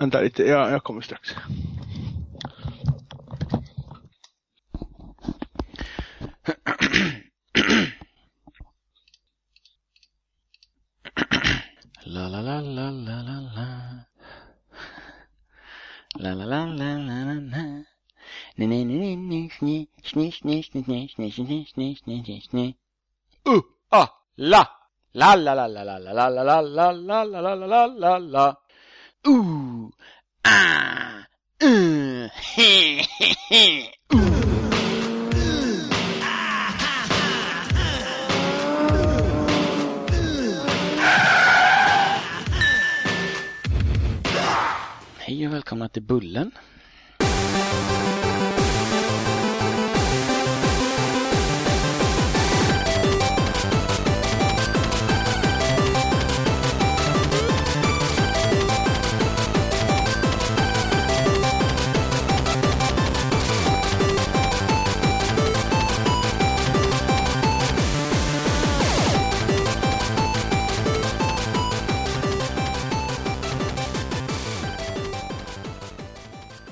Vänta lite, jag, jag kommer strax. La la la la la la la. La la la la la la la. Ne ne ne ne ne sne sne sne sne sne sne sne sne sne sne. Uh, ah, la. La la la la la la la la la la la la la la la ooh, ah, uh, he he he. Hej och välkomna till Bullen.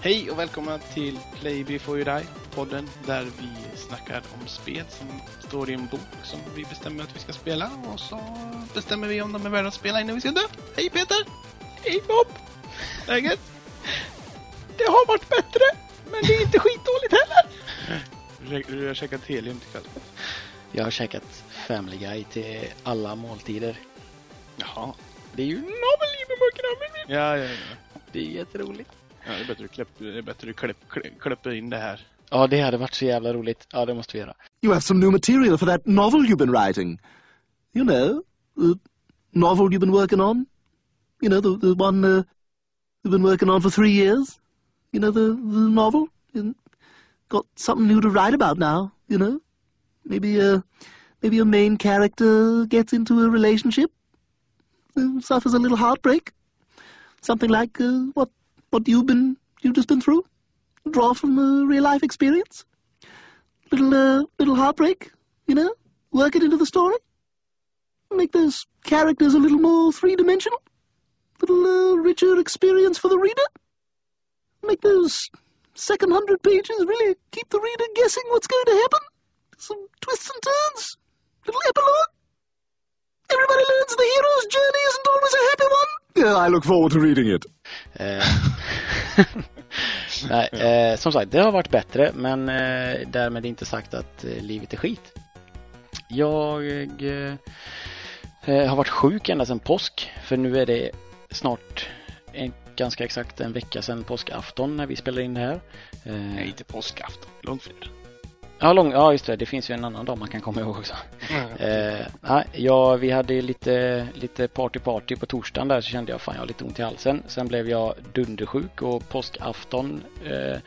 Hej och välkomna till Play Before You Die, podden där vi snackar om spel som står i en bok som vi bestämmer att vi ska spela och så bestämmer vi om de är värda att spela innan vi ska dö. Hej Peter! Hej Bob! Läget? Det har varit bättre, men det är inte skitdåligt heller! Du har käkat helium till kväll. Jag har käkat Family Guy till alla måltider. Jaha. Det är ju navellibermuggarna. Ja, ja, ja. Det är jätteroligt. Ja det är bättre att kläpp, det är bättre att kläpp, kläpp, kläppa in det här. Ja, det hade varit så jävla roligt. Ja, det måste vi göra. You have some new material for that novel you've been writing. You know, the novel you've been working on. You know, the, the one uh, you've been working on for three years. You know, the, the novel. You got something new to write about now, you know. Maybe, uh, maybe a main character gets into a relationship, uh, suffers a little heartbreak. Something like uh, what, what you've been, you've just been through. Draw from a real life experience little uh, little heartbreak, you know, work it into the story, make those characters a little more three dimensional, little uh, richer experience for the reader, make those second hundred pages really keep the reader guessing what's going to happen, some twists and turns, little epilogue. Everybody learns the hero's journey isn't always a happy one. Yeah, I look forward to reading it. Eh, Nej, eh, som sagt, det har varit bättre, men eh, därmed inte sagt att eh, livet är skit. Jag eh, eh, har varit sjuk ända sedan påsk, för nu är det snart en, ganska exakt en vecka sedan påskafton när vi spelar in det här. Eh, Nej, inte påskafton. Långfredag. Ja, lång, ja, just det. Det finns ju en annan dag man kan komma ihåg också. Eh, nej, ja, vi hade lite, lite party party på torsdagen där så kände jag fan jag har lite ont i halsen. Sen blev jag dundersjuk och påskafton eh,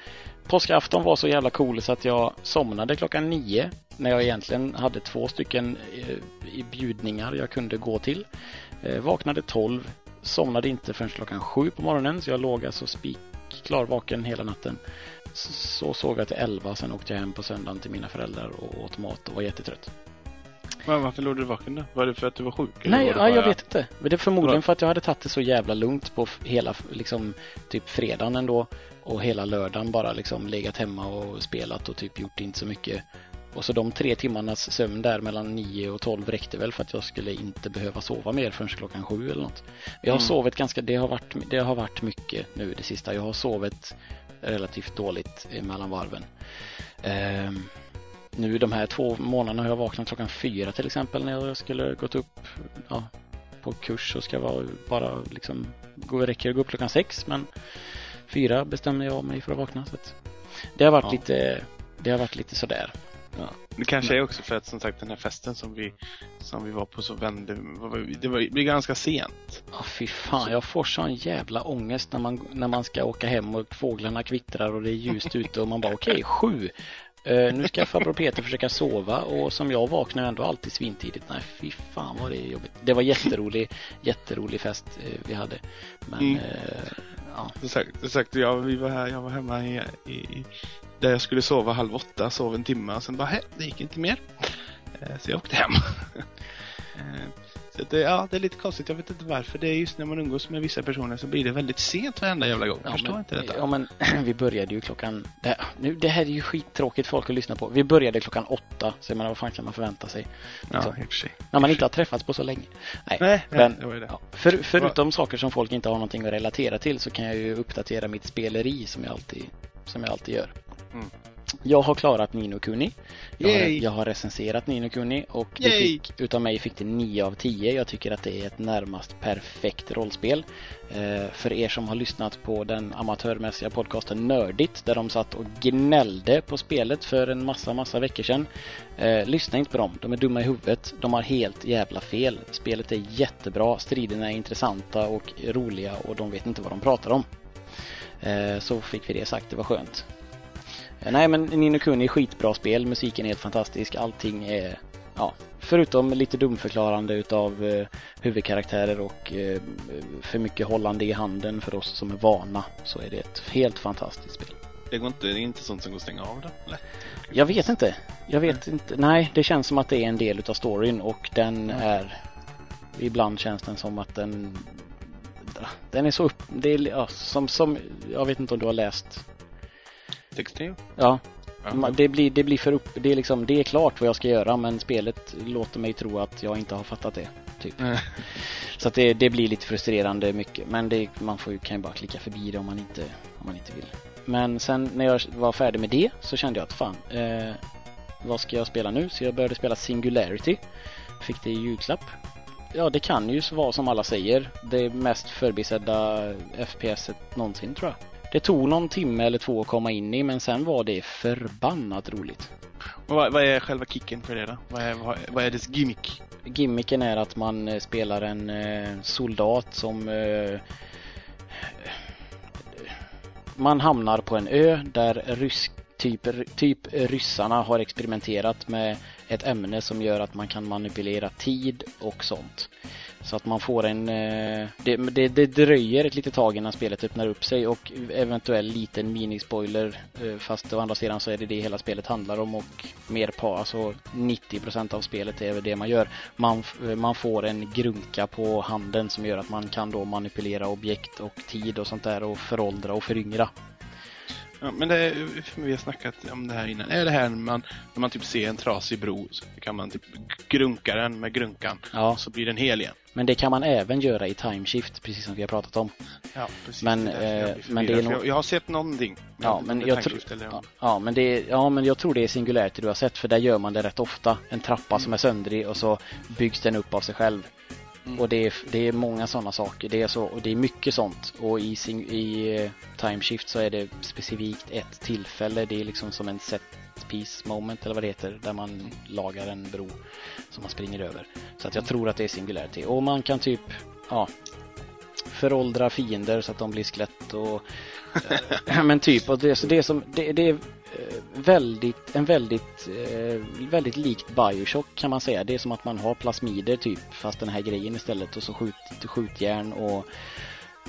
Påskafton var så jävla cool så att jag somnade klockan nio när jag egentligen hade två stycken eh, bjudningar jag kunde gå till. Eh, vaknade tolv, somnade inte förrän klockan sju på morgonen så jag låg alltså spikklar vaken hela natten. Så sov jag till 11, sen åkte jag hem på söndagen till mina föräldrar och åt mat och var jättetrött. Men varför låg du vaken då? Var det för att du var sjuk? Nej, var ja, jag bara- vet inte. Men det är förmodligen för att jag hade tagit det så jävla lugnt på hela, liksom, typ fredagen ändå. Och hela lördagen bara liksom legat hemma och spelat och typ gjort inte så mycket. Och så de tre timmarnas sömn där mellan 9 och 12 räckte väl för att jag skulle inte behöva sova mer förrän klockan sju eller något. Jag har Mm. sovit ganska, det har, varit, det har varit mycket nu det sista. Jag har sovit relativt dåligt mellan varven. Ehm, nu de här två månaderna har jag vaknat klockan fyra till exempel när jag skulle gått upp ja, på kurs så ska jag bara liksom, gå, räcker att gå upp klockan sex men fyra bestämmer jag mig för att vakna. Så att det har varit Ja. lite, det har varit lite sådär. Ja. Det kanske är också för att som sagt den här festen som vi, som vi var på så vände, det var, det blev ganska sent. Ja, fy fan, jag får sån jävla ångest när man, när man ska åka hem och fåglarna kvittrar och det är ljust ute och man bara okej, sju. Eh, nu ska farbror Peter försöka sova och som jag vaknar ändå alltid svintidigt. Nej, fy fan vad det är jobbigt. Det var jätterolig, jätterolig fest eh, vi hade. Men Mm. eh, ja, Som sagt, ja, vi var här, jag var hemma i, i, där jag skulle sova halv åtta, sov en timme och sen bara, hej, det gick inte mer. Eh, Så jag åkte hem. Eh, så det, ja, det är lite konstigt. Jag vet inte varför. Det är just när man umgås med vissa personer så blir det väldigt sent varenda jävla gång. Jag Ja, förstår men, inte detta. Ja, men vi började ju klockan... Det, nu, det här är ju skittråkigt folk att lyssna på. Vi började klockan åtta, så jag menar, vad fan kan man förvänta sig? ja, liksom. i och för sig. När man inte har träffats på så länge. Nej, Nej, men, nej, det det. ja, för, förutom saker som folk inte har någonting att relatera till så kan jag ju uppdatera mitt speleri som jag alltid, som jag alltid gör. Mm. Jag har klarat Nino Kuni. Jag har, jag har recenserat Nino Kuni och det fick, utav mig fick det 9 av 10. Jag tycker att det är ett närmast perfekt rollspel. Eh, för er som har lyssnat på den amatörmässiga podcasten Nördigt där de satt och gnällde på spelet för en massa, massa veckor sedan. Eh, lyssna inte på dem. De är dumma i huvudet. De har helt jävla fel. Spelet är jättebra. Striderna är intressanta och roliga och de vet inte vad de pratar om. Eh, så fick vi det sagt. Det var skönt. Eh, Nej men Nino Kuni är skitbra spel, musiken är helt fantastisk, allting är Ja, förutom lite dumförklarande utav eh, huvudkaraktärer och eh, för mycket hållande i handen för oss som är vana så är det ett helt fantastiskt spel. Det, går inte, det är inte sånt som går att stänga av det. Lätt. Jag vet inte. Jag vet inte. Nej, det känns som att det är en del utav storyn och den Mm. är Ibland känns den som att den Den är så upp, det är ja, som, som Jag vet inte om du har läst Textil? Ja, Ja. Ma- Det blir, det blir för upp, det är liksom, det är klart vad jag ska göra men spelet låter mig tro att jag inte har fattat det. Typ. Så att det, det blir lite frustrerande mycket. Men det, man får ju, kan ju bara klicka förbi det om man inte, om man inte vill. Men sen när jag var färdig med det så kände jag att fan, eh, vad ska jag spela nu? Så jag började spela Singularity. Fick det i julklapp. Ja, det kan ju vara som alla säger, det mest förbisedda FPSet någonsin tror jag. Det tog någon timme eller två att komma in i men sen var det förbannat roligt. Vad, vad är själva kicken för det då? Vad är, vad, vad är dess gimmick? Gimmicken är att man eh, spelar en eh, soldat som eh, man hamnar på en ö där rysk, typ, typ ryssarna har experimenterat med ett ämne som gör att man kan manipulera tid och sånt. Så att man får en... Eh, det, det, det dröjer ett litet tag innan spelet öppnar upp sig och eventuell liten minispoiler eh, fast å andra sidan så är det det hela spelet handlar om och mer på, alltså 90% av spelet är väl det man gör. Man, eh, man får en grunka på handen som gör att man kan då manipulera objekt och tid och sånt där och föråldra och föryngra. Ja, men det vi har snackat om det här innan. Är det här när man, när man typ ser en trasig bro så kan man typ grunka den med grunkan Ja. så blir den hel igen? Men det kan man även göra i timeshift, precis som vi har pratat om. Ja, precis. Men, Det är eh, men det är nog- jag, har sett någonting. Ja, men det jag eller Ja, ja, men det är, ja, men jag tror det är Singularity du har sett för där gör man det rätt ofta. En trappa som är söndrig och så byggs den upp av sig själv. Mm. Och det är, det är många sådana saker. Det är, så, och det är mycket sånt. Och i, sing, i eh, Timeshift så är det specifikt ett tillfälle. Det är liksom som en set piece moment eller vad det heter. Där man lagar en bro som man springer över. Så att jag tror att det är Singularity. Och man kan typ, ja, föråldra fiender så att de blir skelett och eh, men typ, och det, så det är som, det, det är väldigt, en väldigt, eh, väldigt likt Bioshock kan man säga. Det är som att man har plasmider typ, fast den här grejen istället och så skjut, skjutjärn och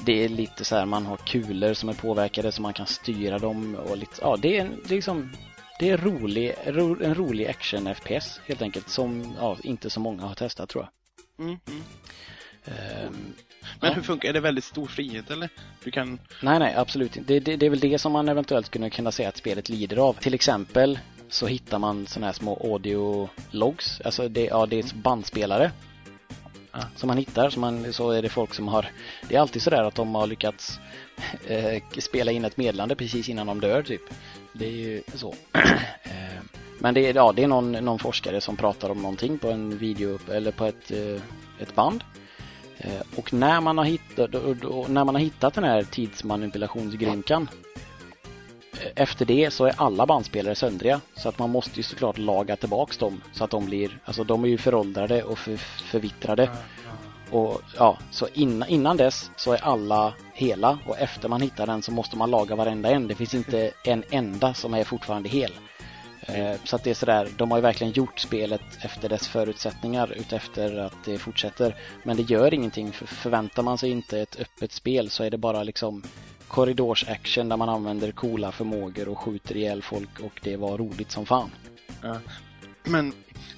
det är lite så här, man har kulor som är påverkade så man kan styra dem och lite, ja det är, det är liksom det är rolig, ro, en rolig action FPS helt enkelt som ja, inte så många har testat tror jag. Mm, mm. Ehm, Men Ja. hur funkar är det? väldigt stor frihet eller? Du kan... Nej, nej, absolut inte. Det, det, det är väl det som man eventuellt skulle kunna säga att spelet lider av. Till exempel så hittar man sådana här små audio logs. Alltså det, ja, det är bandspelare. Ja. Som man hittar, så, man, så är det folk som har Det är alltid sådär att de har lyckats eh, spela in ett meddelande precis innan de dör typ. Det är ju så. Eh, Men det är, ja, det är någon, någon forskare som pratar om någonting på en video eller på ett, eh, ett band. Eh, Och när man har hittat, när man har hittat den här tidsmanipulationsgrynkan eh, efter det så är alla bandspelare söndriga så att man måste ju såklart laga tillbaks dem så att de blir, alltså de är ju föråldrade och för, förvittrade och ja, så innan, innan dess så är alla hela och efter man hittar den så måste man laga varenda en. Det finns inte en enda som är fortfarande hel. Eh, Så att det är sådär, de har ju verkligen gjort spelet efter dess förutsättningar utefter att det fortsätter. Men det gör ingenting, för förväntar man sig inte ett öppet spel så är det bara liksom korridorsaction där man använder coola förmågor och skjuter ihjäl folk och det var roligt som fan. Ja. Men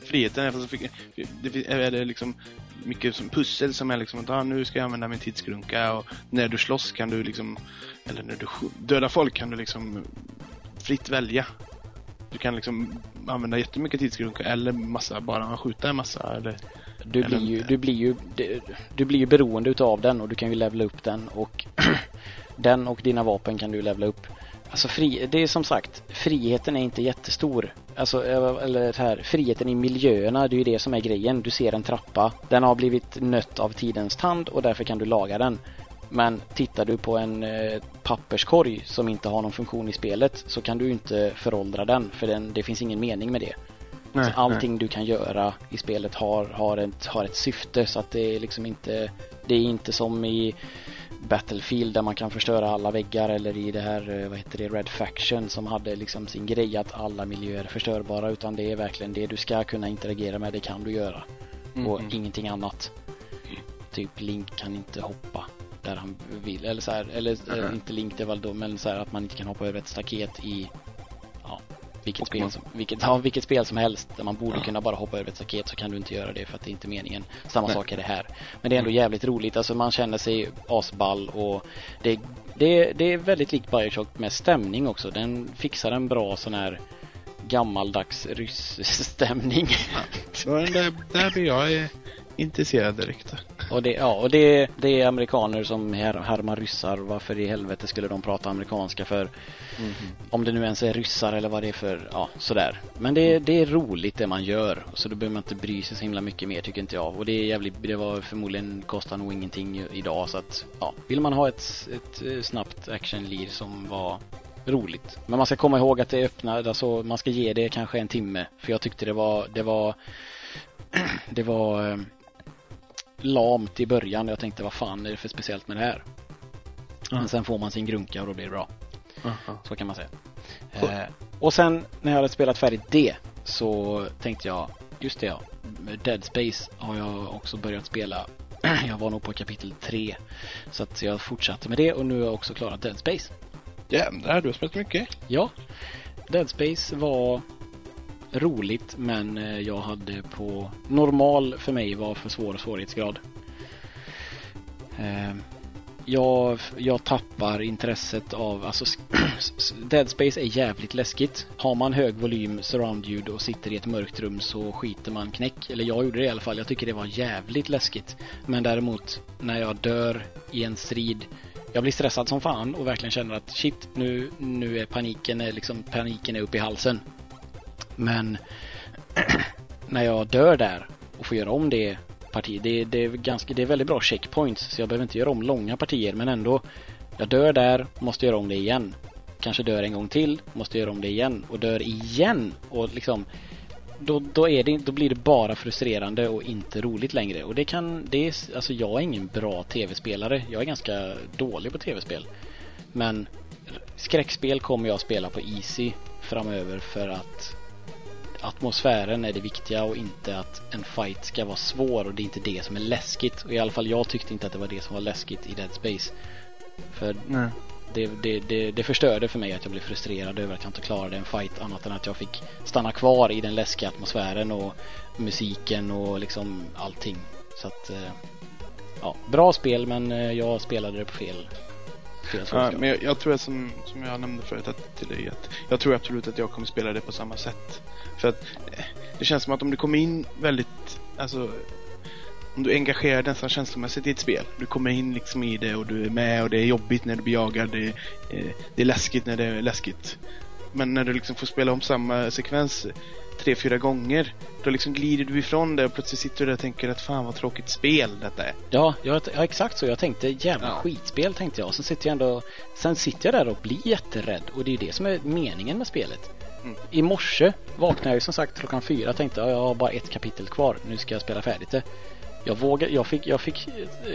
friheten är, det är det liksom mycket som pussel som är liksom att ah, nu ska jag använda min tidsgrunka och när du slåss kan du liksom, eller när du dödar folk kan du liksom fritt välja. Du kan liksom använda jättemycket tidsgrunka eller massa, bara skjuta en massa eller du blir ju, du blir ju, du blir ju beroende utav den och du kan ju levla upp den och den och dina vapen kan du levla upp. Alltså fri, det är som sagt, friheten är inte jättestor. Alltså, eller här, friheten i miljöerna, det är ju det som är grejen. Du ser en trappa, den har blivit nött av tidens tand och därför kan du laga den. Men tittar du på en eh, papperskorg som inte har någon funktion i spelet så kan du inte föråldra den för den, det finns ingen mening med det. Nej, så allting nej. du kan göra i spelet har, har, ett, har ett syfte så att det är liksom inte Det är inte som i Battlefield där man kan förstöra alla väggar eller i det här, eh, vad heter det, Red Faction som hade liksom sin grej att alla miljöer är förstörbara utan det är verkligen det du ska kunna interagera med, det kan du göra. Mm. Och ingenting annat. Typ Link kan inte hoppa där han vill, eller så här, eller mm. inte Link det var då, men så här att man inte kan hoppa över ett staket i vilket spel, som, vilket, ja, vilket spel som helst där man borde kunna bara hoppa över ett staket så kan du inte göra det för att det är inte meningen. Samma Nej. sak är det här. Men det är ändå mm. jävligt roligt. Alltså man känner sig asball och det, det, det är väldigt likt Bioshock med stämning också. Den fixar en bra sån här gammaldags ryss-stämning. Ja, där, där blir jag intresserad direkt. Och det, ja, och det, det är amerikaner som här, härmar ryssar. Varför i helvete skulle de prata amerikanska för? Mm. Om det nu ens är ryssar eller vad det är för, ja sådär. Men det, det är roligt det man gör. Så då behöver man inte bry sig så himla mycket mer tycker inte jag. Och det är jävligt, det var förmodligen, kostar nog ingenting idag så att, ja. Vill man ha ett, ett eh, snabbt actionlir som var roligt. Men man ska komma ihåg att det öppnar, alltså man ska ge det kanske en timme. För jag tyckte det var, det var det var eh, lamt i början. Jag tänkte vad fan är det för speciellt med det här? Mm. Men sen får man sin grunka och då blir det bra. Mm. Så kan man säga. Eh, och sen när jag hade spelat färdigt det så tänkte jag, just det ja, Dead Space har jag också börjat spela. jag var nog på kapitel 3. Så att jag fortsatte med det och nu har jag också klarat Dead Space. Jävlar, du har spelat mycket. Ja. Dead Space var roligt men eh, jag hade på normal för mig var för svår svårighetsgrad. Eh, jag, jag tappar intresset av, alltså Dead Space är jävligt läskigt. Har man hög volym surround ljud och sitter i ett mörkt rum så skiter man knäck. Eller jag gjorde det i alla fall. Jag tycker det var jävligt läskigt. Men däremot när jag dör i en strid jag blir stressad som fan och verkligen känner att shit, nu, nu är paniken, är liksom, paniken är uppe i halsen. Men när jag dör där och får göra om det partiet, det, det, är ganska, det är väldigt bra checkpoints så jag behöver inte göra om långa partier men ändå jag dör där, måste göra om det igen. Kanske dör en gång till, måste göra om det igen och dör igen och liksom då, då, är det, då blir det bara frustrerande och inte roligt längre. Och det kan, det är, alltså jag är ingen bra tv-spelare. Jag är ganska dålig på tv-spel. Men skräckspel kommer jag spela på Easy framöver för att atmosfären är det viktiga och inte att en fight ska vara svår och det är inte det som är läskigt. Och i alla fall jag tyckte inte att det var det som var läskigt i Dead Space. För det, det, det, det, förstörde för mig att jag blev frustrerad över att jag inte klarade en fight annat än att jag fick stanna kvar i den läskiga atmosfären och musiken och liksom allting. Så att eh, ja, bra spel men eh, jag spelade det på fel Ja, men jag, jag, tror att som, som jag nämnde förut att, till dig att jag tror absolut att jag kommer spela det på samma sätt. För att eh, det känns som att om du kommer in väldigt, alltså om du engagerar dig nästan känslomässigt i ett spel. Du kommer in liksom i det och du är med och det är jobbigt när du blir jagad. Det, eh, det är läskigt när det är läskigt. Men när du liksom får spela om samma sekvens tre, fyra gånger. Då liksom glider du ifrån det och plötsligt sitter du där och tänker att fan vad tråkigt spel detta är. Ja, ja, ja exakt så. Jag tänkte jävla ja. skitspel tänkte jag. Sen sitter jag ändå, sen sitter jag där och blir jätterädd. Och det är det som är meningen med spelet. Mm. I morse vaknade jag som sagt klockan fyra och tänkte att jag har bara ett kapitel kvar. Nu ska jag spela färdigt det. Jag vågar, jag fick, jag fick,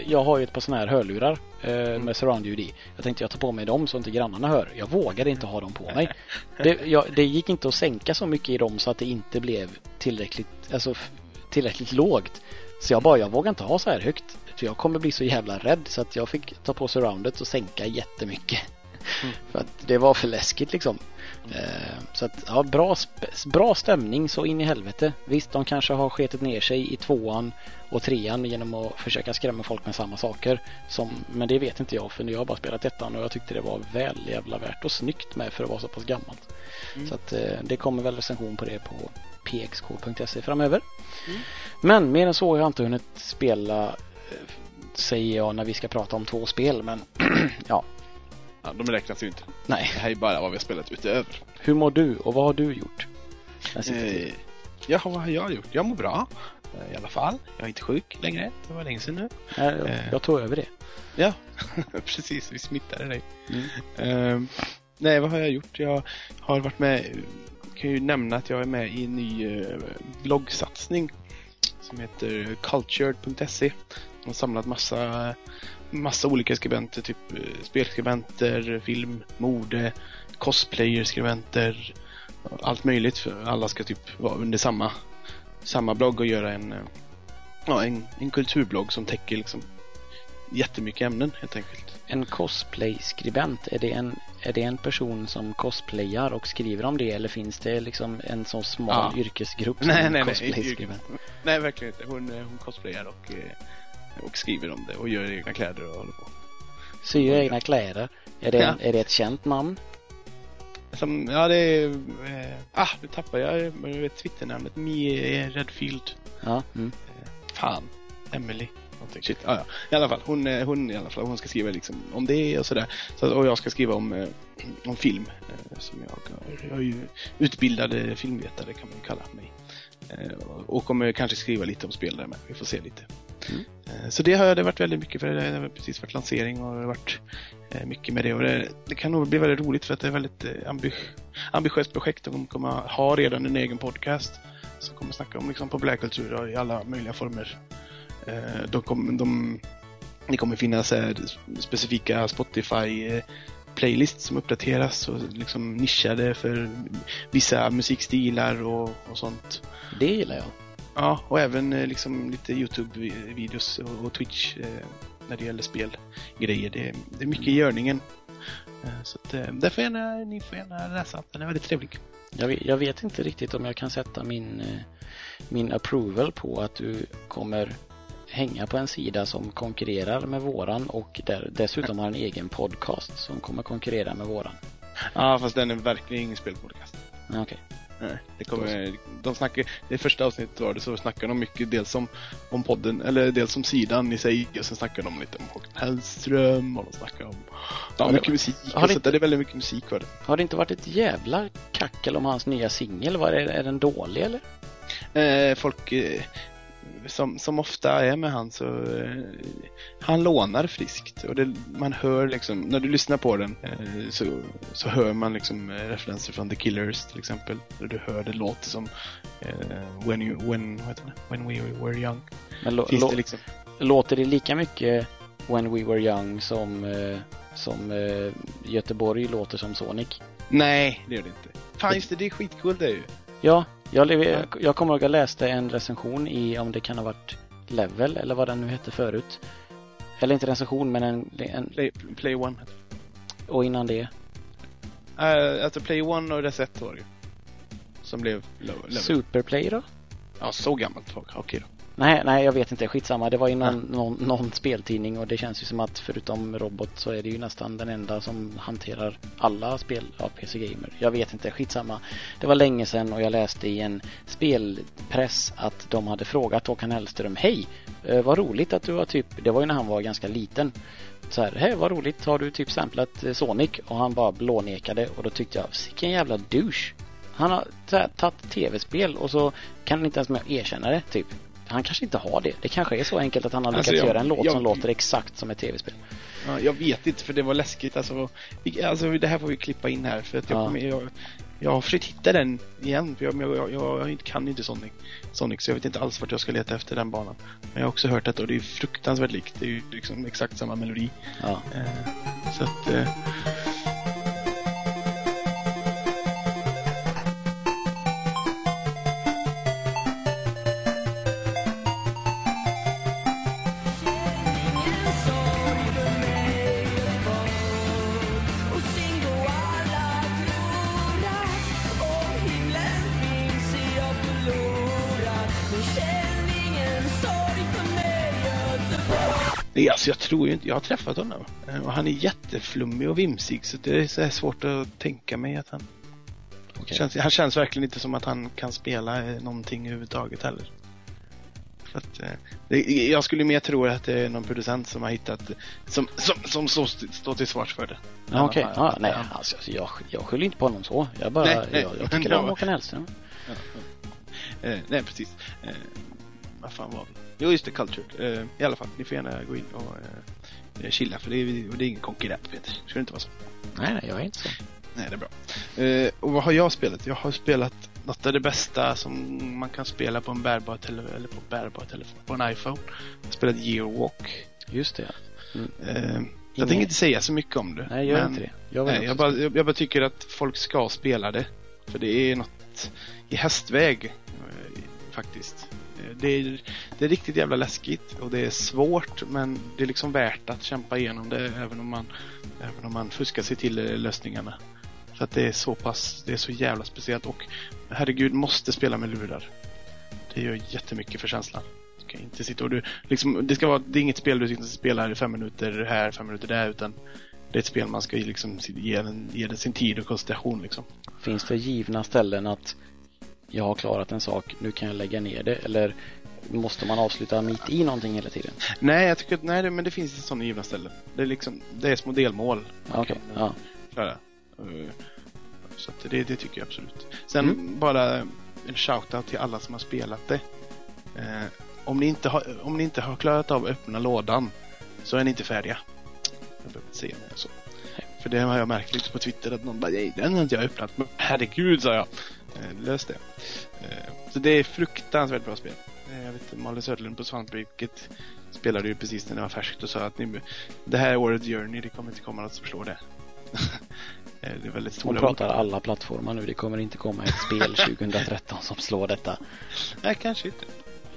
jag har ju ett par sådana här hörlurar eh, mm. med surround ljud i. Jag tänkte jag tar på mig dem så inte grannarna hör. Jag vågade inte ha dem på mig. Det, jag, det gick inte att sänka så mycket i dem så att det inte blev tillräckligt, alltså tillräckligt lågt. Så jag bara, jag vågar inte ha så här högt. För jag kommer bli så jävla rädd så att jag fick ta på surroundet och sänka jättemycket. För att det var för läskigt liksom. Eh, så att ja, bra, bra stämning så in i helvete. Visst, de kanske har sketit ner sig i tvåan och trean genom att försöka skrämma folk med samma saker. Som, men det vet inte jag för jag har bara spelat ettan och jag tyckte det var väl jävla värt och snyggt med för att vara så pass gammalt. Mm. Så att eh, det kommer väl recension på det på pxk.se framöver. Men mer än så har jag inte hunnit spela eh, säger jag när vi ska prata om två spel men ja, Ja, de räknas ju inte. nej. Det här är bara vad vi har spelat utöver. Hur mår du och vad har du gjort? Eh, ja, vad har jag gjort? Jag mår bra. eh, I alla fall. Jag är inte sjuk längre. Det var länge sedan nu. Nej, jag, eh. jag tog över det. Ja, precis. Vi smittade dig. Mm. Ehm, nej, vad har jag gjort? Jag har varit med, kan ju nämna att jag är med i en ny uh, bloggsatsning som heter cultured.se. De har samlat massa, massa olika skribenter, typ eh, spelskribenter, film, mode, cosplayer-skribenter, allt möjligt. För alla ska typ vara under samma, samma blogg och göra en, eh, ja, en, en kulturblogg som täcker liksom jättemycket ämnen helt enkelt. En cosplay-skribent, är det en, är det en person som cosplayar och skriver om det eller finns det liksom en så smal Ja. yrkesgrupp som Nej, nej, nej. Nej, verkligen inte. Hon, eh, hon cosplayar och, eh, och skriver om det och gör egna kläder och håller på. Syr egna kläder. Är det, en, är det ett känt namn? Som, ja, det är... Eh, ah, nu tappar jag Twitternamnet. Mie Redfield. Ja. Mm. Fan. Emily. Någonting. Shit. Ah, ja. I alla fall. Hon, eh, hon, i alla fall, hon ska skriva liksom om det och sådär. Så, och jag ska skriva om, eh, om film. Eh, som jag, jag är ju utbildad eh, filmvetare kan man ju kalla mig. Eh, och kommer kanske skriva lite om spel där med. Vi får se lite. Mm. Så det har det varit väldigt mycket för det har precis varit lansering och det har varit eh, mycket med det. Och det, det kan nog bli väldigt roligt för att det är väldigt eh, ambi ambitiöst projekt de kommer ha redan en egen podcast som kommer snacka om liksom, populärkultur i alla möjliga former. De kommer, de, det kommer finnas specifika Spotify-playlists som uppdateras och liksom nischade för vissa musikstilar och, och sånt. Det gillar jag. Ja, och även eh, liksom lite Youtube-videos och, och Twitch eh, när det gäller spelgrejer. Det, det är mycket i görningen. Eh, så att, eh, där får gärna, ni får gärna läsa. Den är väldigt trevlig. Jag vet, jag vet inte riktigt om jag kan sätta min, min approval på att du kommer hänga på en sida som konkurrerar med våran och där, dessutom har en egen podcast som kommer konkurrera med våran. Ja, fast den är verkligen ingen spelpodcast. Okej. Nej, det kommer, de snackar, det första avsnittet var det så snackar de mycket dels om, om podden, eller dels om sidan i sig och sen snackar de lite om Håkan Hellström och de snackar om ja, mycket musik har det där. det är väldigt mycket musik för det. Har det inte varit ett jävla kackel om hans nya singel? Var är, är den dålig eller? Eh, folk eh, som, som ofta är med han så eh, han lånar friskt och det, man hör liksom, när du lyssnar på den eh, så, så hör man liksom eh, referenser från The Killers till exempel. Där du hör det låter som eh, when, you, when, vad heter det? when We Were Young. Men lå- det liksom låter det lika mycket When We Were Young som, som eh, Göteborg låter som Sonic? Nej, det gör det inte. Fan just det, det är skitcoolt det är ju. Ja, jag, jag kommer ihåg att jag läste en recension i, om det kan ha varit Level eller vad den nu hette förut. Eller inte recension men en, en Play, Play One. och innan det. Uh, alltså Play One och Reset var det. Som blev level. Superplay då? Ja, så gammalt var. Okej då. Nej, nej jag vet inte, skitsamma. Det var ju någon, någon, någon speltidning och det känns ju som att förutom robot så är det ju nästan den enda som hanterar alla spel av PC Gamer. Jag vet inte, skitsamma. Det var länge sedan och jag läste i en spelpress att de hade frågat Håkan Hellström Hej, eh, vad roligt att du har typ, det var ju när han var ganska liten. Så här, hej vad roligt, har du typ samplat eh, Sonic? Och han bara blånekade och då tyckte jag, vilken jävla douche. Han har tagit tv-spel och så kan han inte ens med erkänna det, typ. Han kanske inte har det. Det kanske är så enkelt att han har lyckats Alltså, jag- göra en låt jag- som låter exakt som ett tv-spel. Ja, jag vet inte för det var läskigt alltså. Alltså det här får vi klippa in här för att jag, Ja. kommer, jag, jag har försökt hitta den igen för jag, jag, jag, jag kan inte Sonic, Sonic så jag vet inte alls vart jag ska leta efter den banan. Men jag har också hört att det är fruktansvärt likt. Det är ju liksom exakt samma melodi. Ja. Eh, så att eh, Det, alltså jag tror ju inte, jag har träffat honom. Eh, Och han är jätteflummig och vimsig så det är så svårt att tänka mig att han... Okej. Känns, han känns verkligen inte som att han kan spela eh, någonting överhuvudtaget heller. För att, eh, det, jag skulle mer tro att det är någon producent som har hittat, som, som, som så st- står till svars för det. Ja, Okej, Ja, ja, nej, alltså, jag, jag skyller inte på honom så. Jag bara, Nej, nej, jag, jag tycker det om Håkan Hellström. Eh, nej, precis. Eh, vad fan var vi? Jo, just det, Cultured. Eh, I alla fall, ni får gärna gå in och eh, chilla för det är, det är ingen konkurrent Peter. Ska det inte vara så? Nej, nej, jag är inte så. Nej, det är bra. Eh, och vad har jag spelat? Jag har spelat något av det bästa som man kan spela på en bärbar telefon, eller på bärbar telefon, på en iPhone. Jag har spelat Year Walk. Just det. Eh, Ingen- jag tänker inte säga så mycket om det. Nej, gör men- inte det. Jag Nej, jag bara, jag, jag bara tycker att folk ska spela det. För det är något i hästväg eh, faktiskt. Det är, det är riktigt jävla läskigt och det är svårt men det är liksom värt att kämpa igenom det även om man, även om man fuskar sig till lösningarna. För att det är så pass, det är så jävla speciellt och herregud måste spela med lurar. Det gör jättemycket för känslan. Du kan inte sitta och du, liksom, det ska vara, det är inget spel du inte spelar i fem minuter här, fem minuter där utan det är ett spel man ska liksom ge, den, ge den sin tid och koncentration liksom. Finns det givna ställen att jag har klarat en sak, nu kan jag lägga ner det? Eller måste man avsluta mitt i någonting hela tiden? Nej, jag tycker att, nej, men det finns sådana givna ställen. Det är liksom, det är små delmål Okej, kan ja. klara. Eh, Så att det, det tycker jag absolut. Sen Mm. bara en shout-out till alla som har spelat det. Eh, om, ni inte har, om ni inte har klarat av öppna lådan så är ni inte färdiga. Jag behöver inte säga mer så. För det har jag märkt lite på Twitter att någon bara nej, den har inte jag öppnat. Men herregud, sa jag. Eh, lös det. Eh, så det är fruktansvärt bra spel. Eh, jag vet Malin Söderlund på Svantbruket spelade ju precis när det var färskt och sa att ni, det här året Journey, det kommer inte komma något som slår det. Det är väldigt Hon stora pratar alla plattformar nu. Det kommer inte komma ett spel 2013 som slår detta. Nej, kanske inte.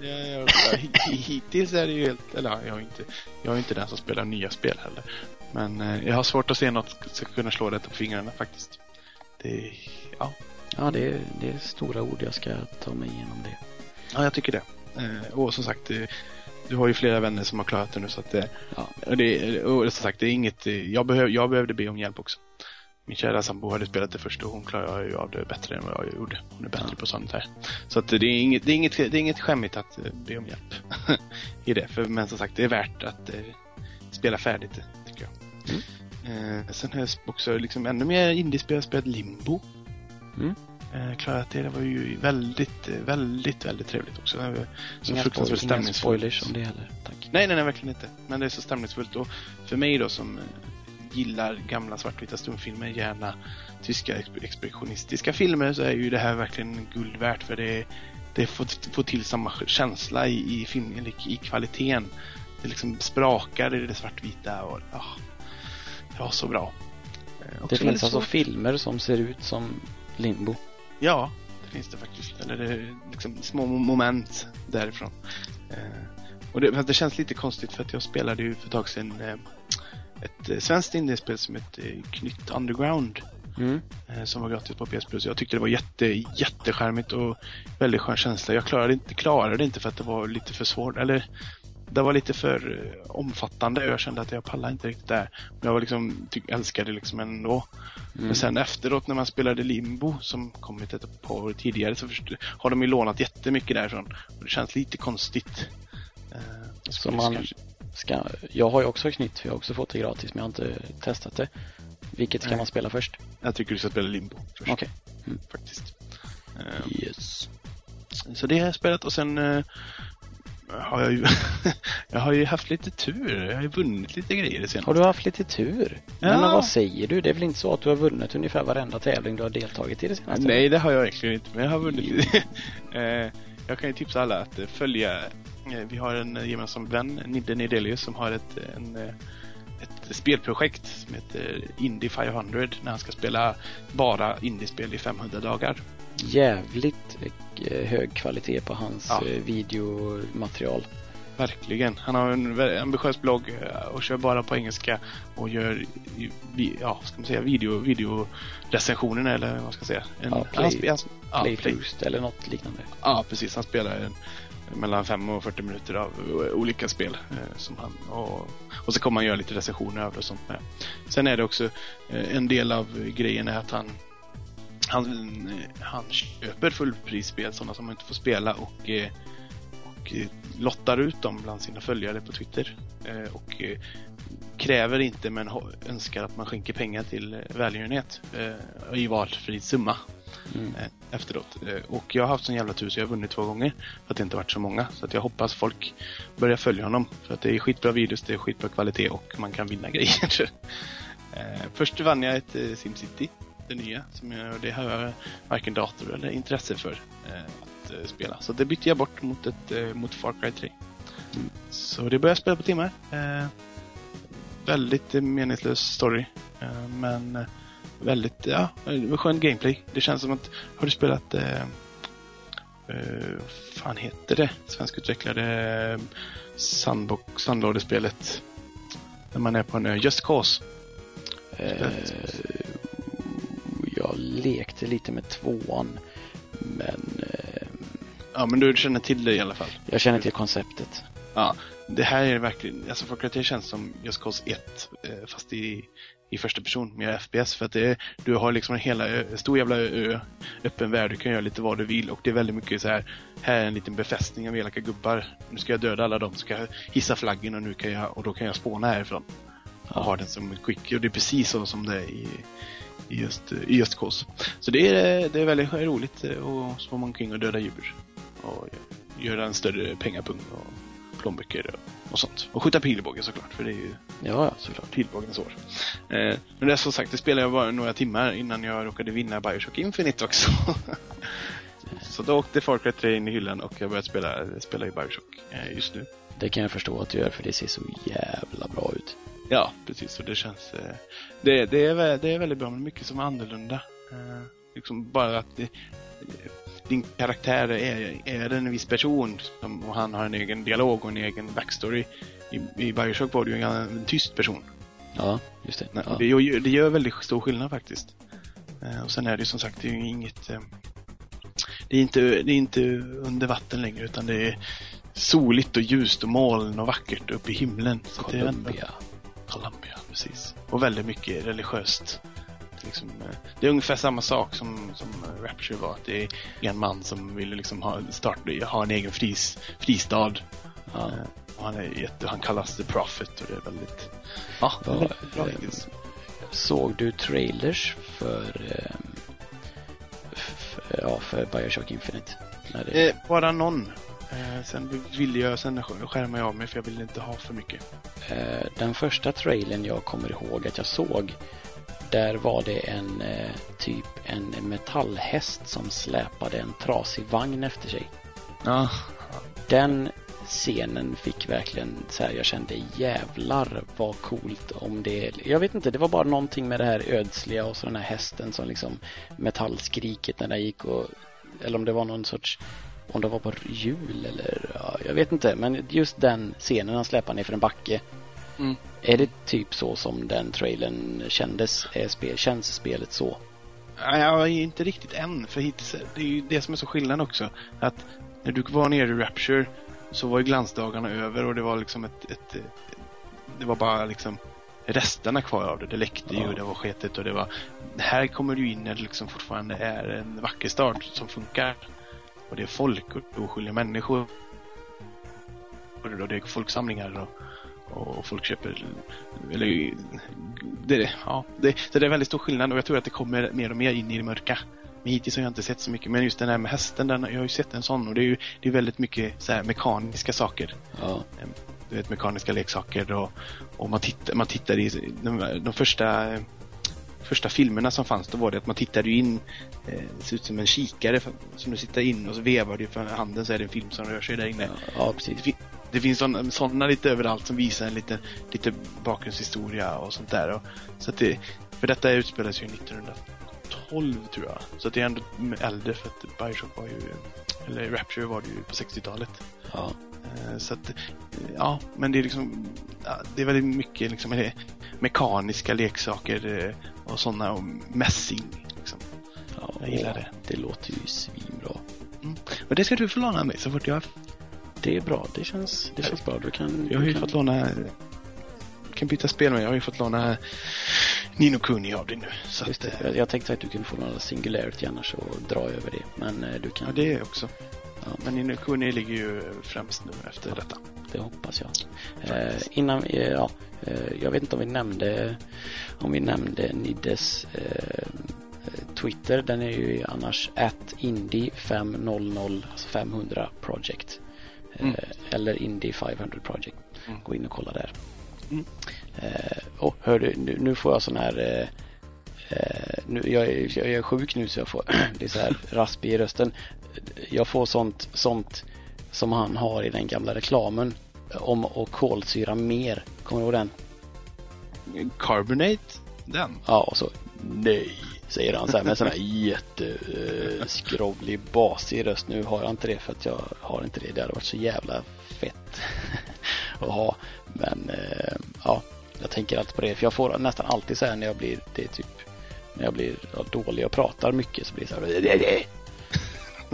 Jag, jag, jag, hittills är det ju helt... Eller ja, jag är inte, jag är inte den som spelar nya spel heller. Men jag har svårt att se något som ska kunna slå detta på fingrarna faktiskt. Det, ja, Ja, det är, det är stora ord. Jag ska ta mig igenom det. ja, jag tycker det. Eh, och som sagt, eh, du har ju flera vänner som har klarat det nu så att det, Ja. och det och som sagt, det är inget, eh, jag, behöv, jag behövde be om hjälp också. Min kära sambo hade spelat det först och hon klarade ju av det bättre än vad jag gjorde. Hon är bättre Ja. på sånt här. Så att det är inget, det är inget, det är inget skämmigt att eh, be om hjälp i det. För, men som sagt, det är värt att eh, spela färdigt det, tycker jag. Eh, sen har jag också liksom ännu mer indiespel. Jag har spelat Limbo. Mm. Eh, klarat det. Det var ju väldigt, eh, väldigt, väldigt trevligt också. Så Inga, fruktansvärt spoil, inga stämningsfullt. spoilers om det heller. Tack. Nej, nej, nej, verkligen inte. Men det är så stämningsfullt och för mig då som eh, gillar gamla svartvita stumfilmer, gärna tyska ex- expressionistiska filmer, så är ju det här verkligen guld värt för det, det får, får till samma känsla i, i filmen, i, i kvaliteten. Det liksom sprakar i det svartvita och ja, det var så bra. Eh, Det finns alltså filmer som ser ut som Limbo. Ja, det finns det faktiskt. Eller det är liksom små mo- moment därifrån. Eh, och det, det känns lite konstigt för att jag spelade ju för ett tag sedan eh, ett eh, svenskt indiespel som heter Knytt Underground. Mm. Som var gratis på PS Plus. Jag tyckte det var jätte, jätteskärmigt och väldigt skön känsla. Jag klarade inte, klarade inte för att det var lite för svårt. Eller det var lite för eh, omfattande. Jag kände att jag pallade inte riktigt där. Men jag var liksom, tyck, älskade det liksom ändå. Mm. Men sen efteråt när man spelade Limbo som kommit ett par år tidigare så först, har de ju lånat jättemycket därifrån. Och det känns lite konstigt. Eh, Så man kanske- ska, jag har ju också knytt, jag har också fått det gratis, men jag har inte testat det. Vilket ska Nej. man spela först? Jag tycker du ska spela Limbo först. Okej. Faktiskt. Eh, Yes. Så det har jag spelat och sen eh, har jag ju Jag har ju haft lite tur. Jag har ju vunnit lite grejer det senaste. Har du haft lite tur? Ja. Men vad säger du? Det är väl inte så att du har vunnit ungefär varenda tävling du har deltagit i det senaste? Nej, det har jag verkligen inte. Men jag har vunnit lite. Eh, Jag kan ju tipsa alla att eh, följa eh, Vi har en gemensam vän, Nidde Nidelius, som har ett, en, ett spelprojekt som heter Indie 500 när han ska spela bara indiespel i 500 dagar. Jävligt eh, hög kvalitet på hans Ja. eh, videomaterial. verkligen. Han har en ambitiös blogg eh, och kör bara på engelska och gör ja, ska man säga, video, videorecensioner eller vad ska jag säga. En, Ja, play- han han- play- Playthroughs eller något liknande. Ja, precis. Han spelar en, mellan 5 och 40 minuter av olika spel. Eh, som han, och, och så kommer han göra lite recensioner det och sånt med. Sen är det också eh, en del av grejen är att han han, eh, han köper fullprisspel, sådana som man inte får spela och, eh, och eh, lottar ut dem bland sina följare på Twitter. Och kräver inte men önskar att man skänker pengar till välgörenhet i valfri summa Mm. efteråt. Och jag har haft sån jävla tur så jag har vunnit två gånger. För att det inte varit så många. Så att jag hoppas folk börjar följa honom. För att det är skitbra videos, det är skitbra kvalitet och man kan vinna grejer. Först vann jag ett SimCity, det nya. Som jag, det har jag varken dator eller intresse för eh, att eh, spela. Så det bytte jag bort mot, ett, eh, mot Far Cry 3. Så det började jag spela på timmar. Eh, väldigt eh, meningslös story. Eh, men eh, väldigt, ja, det var skön gameplay. Det känns som att, har du spelat, eh, eh fan heter det, svenskutvecklade sandbox, sandlådespelet? När man är på en ö, Just Cause. Uh, jag lekte lite med tvåan. Men eh, Ja, men du känner till det i alla fall. jag känner till konceptet. Ja, det här är verkligen, alltså Far Cry 3 känns som Just Cause 1 eh, fast i, i första person med FPS för att det du har liksom en hela ö, stor jävla ö, öppen värld, du kan göra lite vad du vill och det är väldigt mycket så här här är en liten befästning av elaka gubbar. Nu ska jag döda alla dem, ska jag hissa flaggen och nu kan jag, och då kan jag spåna härifrån. Och ha den som en quick, och det är precis så som det är i, i just, i just Cause. Så det är, det är väldigt roligt eh, att spåna omkring och döda djur. Och göra en större pengapung och plånböcker och, och sånt. Och skjuta pilbåge såklart, för det är ju Ja, ja, såklart. pilbågens år. Eh, men det är som sagt, det spelade jag bara några timmar innan jag råkade vinna Bioshock Infinite också. Så då åkte Far Cry 3 in i hyllan och jag började spela, spela i Bioshock eh, just nu. Det kan jag förstå att du gör för det ser så jävla bra ut. Ja, precis. Och det känns... Eh, det, det, är, det är väldigt bra, men mycket som är annorlunda. Eh, liksom bara att det, din karaktär är, är en viss person som, och han har en egen dialog och en egen backstory. I, i Bioshock var det ju en, en tyst person. Ja, just det. Nej, Ja. det, gör, det gör väldigt stor skillnad faktiskt. Eh, och sen är det ju som sagt, det är ju inget... Eh, det, är inte, det är inte under vatten längre utan det är soligt och ljust och moln och vackert uppe i himlen. Så det är ändå- Columbia, precis. Och väldigt mycket religiöst. Det är, liksom, eh, det är ungefär samma sak som, som eh, Rapture var. Att det är en man som vill liksom ha, start, ha en egen fris, fristad. Ja. Eh, han, är jätte, han kallas The Prophet och det är väldigt... Ja, Ja, väldigt bra eh, hittills. Såg du trailers för, ehm, f- ja, för Bioshock Infinite? Det, Eh, bara någon. Eh, sen ville jag, sen skärmade jag av mig för jag ville inte ha för mycket. eh, den första trailern jag kommer ihåg att jag såg där var det en eh, typ en metallhäst som släpade en trasig vagn efter sig. Ja. Den scenen fick verkligen så här, jag kände jävlar vad coolt om det, jag vet inte, det var bara någonting med det här ödsliga och så den här hästen som liksom metallskriket när den gick och, eller om det var någon sorts, om det var på jul eller, ja, jag vet inte, men just den scenen han släpar ner för en backe. Mm. Är det typ så som den trailern kändes? Är spel, känns spelet så? Är inte riktigt än. För hittills, det är ju det som är så skillnad också. Att när du var nere i Rapture så var ju glansdagarna över och det var liksom ett, ett, ett det var bara liksom resterna kvar av det. Det läckte ju Ja. det var sketet och det var... Här kommer du in när det liksom fortfarande är en vacker stad som funkar. Och det är folk och oskyldiga människor. Och det är folksamlingar och, och folk köper... Eller, det, ja, det, så det är väldigt stor skillnad och jag tror att det kommer mer och mer in i det mörka. Men hittills har jag inte sett så mycket. Men just den här med hästen, den, jag har ju sett en sån och det är ju det är väldigt mycket så här mekaniska saker Ja, du vet, mekaniska leksaker och, och man, tittar, man tittar i de, de första, första filmerna som fanns, då var det att man tittade in, eh, det ser ut som en kikare som du sitter in och så vevar du för handen så är det en film som rör sig där inne. ja, precis. det finns sådana, sådana lite överallt som visar en lite, lite bakgrundshistoria och sånt där. Och, så att det, för detta utspelas ju 1912 tror jag. Så att det är ändå äldre för att Bioshock var ju, eller Rapture var det ju på 60-talet. Ja. Eh, så att, ja, men det är liksom, det är väldigt mycket liksom, mekaniska leksaker eh, och sådana och mässing. Liksom. Ja, Jag gillar det. Det låter ju svinbra. Och det ska du få låna mig så fort jag Det är bra. Det känns, det känns bra. Du kan... Jag har ju kan... fått låna, kan byta spel med, jag har ju fått låna Nino Kuni av dig nu. Så Just att, det. Jag, jag tänkte att du kunde få några singularity annars och dra över det. Men eh, du kan... ja, det också. Ja. Men Nino Kuni ligger ju främst nu efter detta. Det hoppas jag. Eh, innan, eh, ja, eh, jag vet inte om vi nämnde om vi nämnde Niddes eh, Twitter. Den är ju annars at indie 500, alltså 500 project. Eh, Mm. Eller indie 500 project. Mm. Gå in och kolla där. Mm. Eh, och hör du, nu, nu får jag sån här nu, jag, är, jag är sjuk nu så jag får det är så här raspig i rösten. Jag får sånt, sånt som han har i den gamla reklamen om att kolsyra mer. Kommer du ihåg den? Carbonate, den. Ja, och så nej, säger han så här med sån här jätteskrovlig basig röst. Nu har jag inte det för att jag har inte det. Det hade varit så jävla fett att ha. Men eh, ja, jag tänker alltid på det. För jag får nästan alltid så här när jag blir, det är typ, när jag blir ja, dålig och pratar mycket så blir det så här.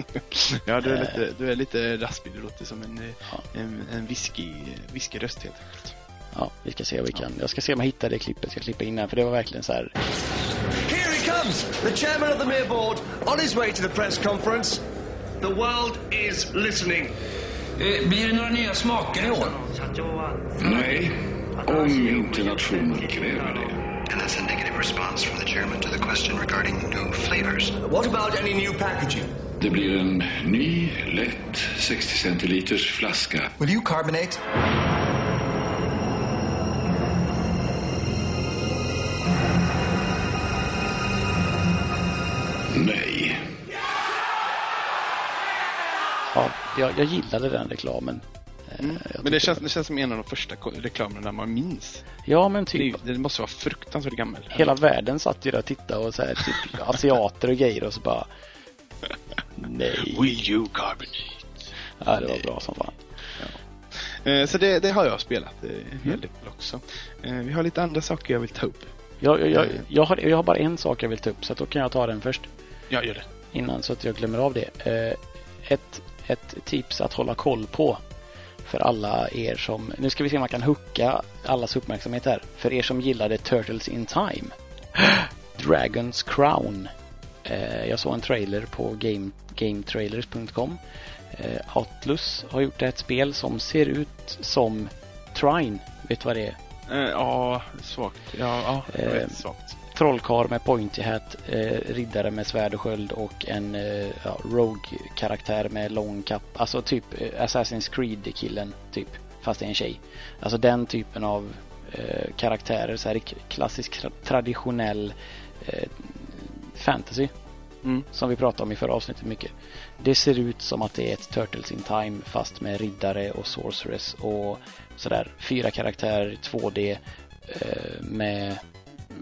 Ja, du är lite, du är lite raspig. Du låter som en, Ja. en, en whisky, whiskyröst helt enkelt. Ja, vi ska se om vi kan. Jag ska se om jag hittar det klippet. Jag ska klippa in den för det var verkligen så här. Here he comes, the chairman of the Mere Board, on his way to the press conference. The world is listening. Eh, Blir det några nya smaker i år? Nej, om inte nationen kräver det. And that's a negative response from the chairman to the question regarding new flavors. What about any new packaging? Det blir en ny, lätt 60 centiliters flaska. Will you carbonate? Nej. Ja, jag, jag gillade den reklamen. Eh, jag Men det känns, det känns som en av de första reklamerna man minns. Ja, men Det, typ. det måste vara fruktansvärt gammal. Hela världen satt ju där och tittade och så här, typ asiater och grejer och så bara Nej. Will you carbonate? Ja, det var bra som fan. Eh, Så det, det har jag spelat eh, en hel del också. Eh, Vi har lite andra saker jag vill ta upp. Jag, jag, jag, har, jag har bara en sak jag vill ta upp så då kan jag ta den först. Jag gör det. Innan så att jag glömmer av det. Ett, ett tips att hålla koll på för alla er som, nu ska vi se om man kan hucka allas uppmärksamhet här. För er som gillade Turtles in Time. Dragons Crown. Eh, jag såg en trailer på game, gametrailers.com. Eh, Atlus har gjort ett spel som ser ut som Trine. Vet du vad det är? Eh, Ja, svagt. Ja, ja jag vet, svagt. trollkarl med pointy hat, riddare med svärd och sköld och en ja, rogue-karaktär med lång kapp. Alltså typ Assassin's Creed-killen, typ. Fast det är en tjej. Alltså den typen av karaktärer, så här klassisk tra- traditionell fantasy. Mm. Som vi pratade om i förra avsnittet mycket. Det ser ut som att det är ett Turtles in Time fast med riddare och sorceress och sådär. Fyra karaktärer, 2D eh, med